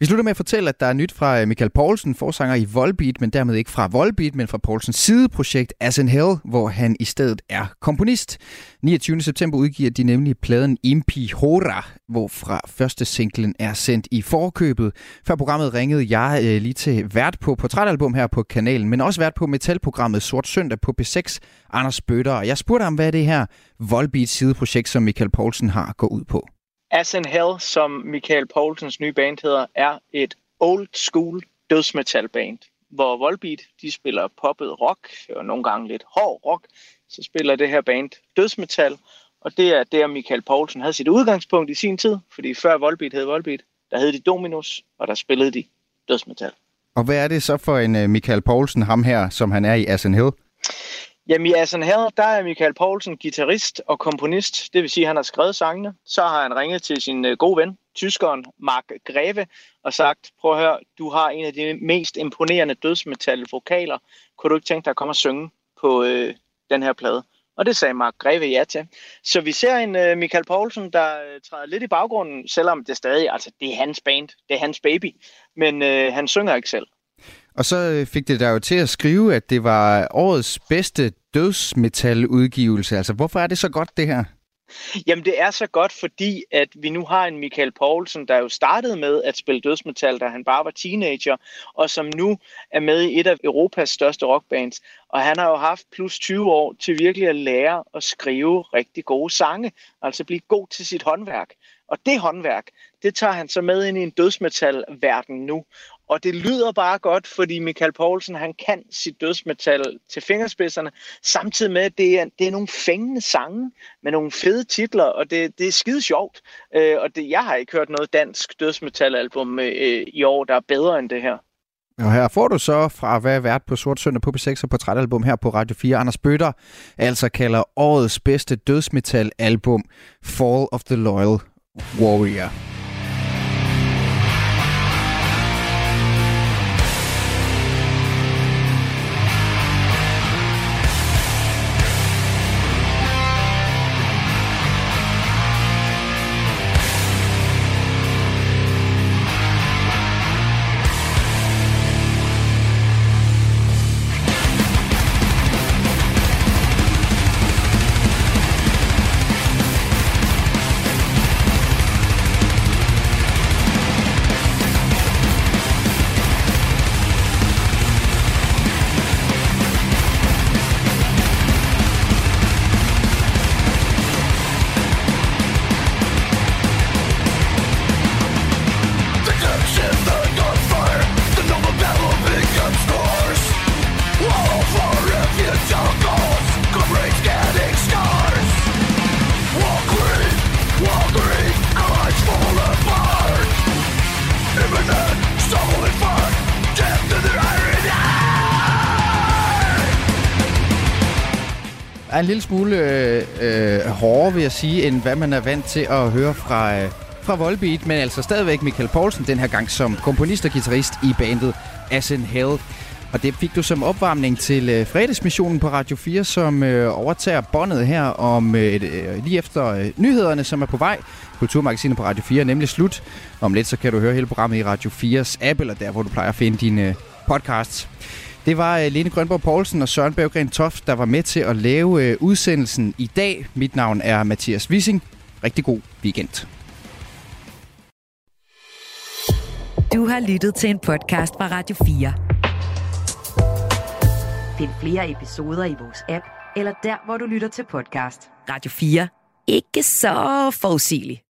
Vi slutter med at fortælle, at der er nyt fra øh, Michael Poulsen, forsanger i Volbeat, men dermed ikke fra Volbeat, men fra Poulsens sideprojekt As in Hell, hvor han i stedet er komponist. 29. september udgiver de nemlig pladen Impi Hora, hvorfra første singlen er sendt i forkøbet. Før programmet ringede jeg øh, lige til vært på portrætalbum her på kanalen, men også vært på metalprogrammet Sort Søndag på P6, Anders Bøtter. Og jeg spurgte ham, hvad det her Volbeat sideprojekt, som Michael Poulsen har, går ud på. As in Hell, som Michael Poulsens nye band hedder, er et old school dødsmetal band, hvor Volbeat de spiller poppet rock og nogle gange lidt hård rock. Så spiller det her band dødsmetal, og det er der Michael Poulsen havde sit udgangspunkt i sin tid, fordi før Volbeat hed Volbeat, der hed de Dominus, og der spillede de dødsmetal. Og hvad er det så for en øh, Michael Poulsen, ham her, som han er i As in Hell? Jamen i Asen her, der er Michael Poulsen guitarist og komponist. Det vil sige, at han har skrevet sangene. Så har han ringet til sin øh, gode ven, tyskeren Mark Greve, og sagt, prøv at høre, du har en af de mest imponerende dødsmetal vokaler. Kunne du ikke tænke dig at komme og synge på øh, den her plade? Og det sagde Mark Greve ja til. Så vi ser en øh, Michael Poulsen, der øh, træder lidt i baggrunden, selvom det stadig, altså det er hans band, det er hans baby, men øh, han synger ikke selv. Og så øh, fik det der jo til at skrive, at det var årets bedste dødsmetal-udgivelse. Altså, hvorfor er det så godt, det her? Jamen, det er så godt, fordi at vi nu har en Michael Poulsen, der jo startede med at spille dødsmetal, da han bare var teenager, og som nu er med i et af Europas største rockbands. Og han har jo haft plus 20 år til virkelig at lære at skrive rigtig gode sange, altså blive god til sit håndværk. Og det håndværk, det tager han så med ind i en dødsmetalverden nu. Og det lyder bare godt, fordi Michael Poulsen, han kan sit dødsmetal til fingerspidserne, samtidig med, at det er, det er nogle fængende sange med nogle fede titler, og det, det er skide sjovt. Øh, og det, jeg har ikke hørt noget dansk dødsmetal-album øh, i år, der er bedre end det her. Og her får du så fra at være vært på Sort Søndag på P6 og portrætalbum her på Radio 4, Anders Bøtter, altså kalder årets bedste dødsmetal-album Fall of the Loyal Warrior. Er en lille smule øh, øh, hårdere, vil jeg sige, end hvad man er vant til at høre fra, øh, fra Volbeat, men altså stadigvæk Michael Poulsen, den her gang som komponist og guitarist i bandet As in Hell. Og det fik du som opvarmning til øh, fredagsmissionen på Radio 4, som øh, overtager båndet her om øh, øh, lige efter øh, nyhederne, som er på vej. Kulturmagasinet på Radio 4 er nemlig slut. Om lidt så kan du høre hele programmet i Radio 4's app, eller der, hvor du plejer at finde dine øh, podcasts. Det var øh, Lene Grønborg Poulsen og Søren Berggren Toft, der var med til at lave øh, udsendelsen i dag. Mit navn er Mathias Wissing. Rigtig god weekend. Du har lyttet til en podcast fra Radio 4. Find flere episoder i vores app, eller der, hvor du lytter til podcast. Radio 4. Ikke så forudsigeligt.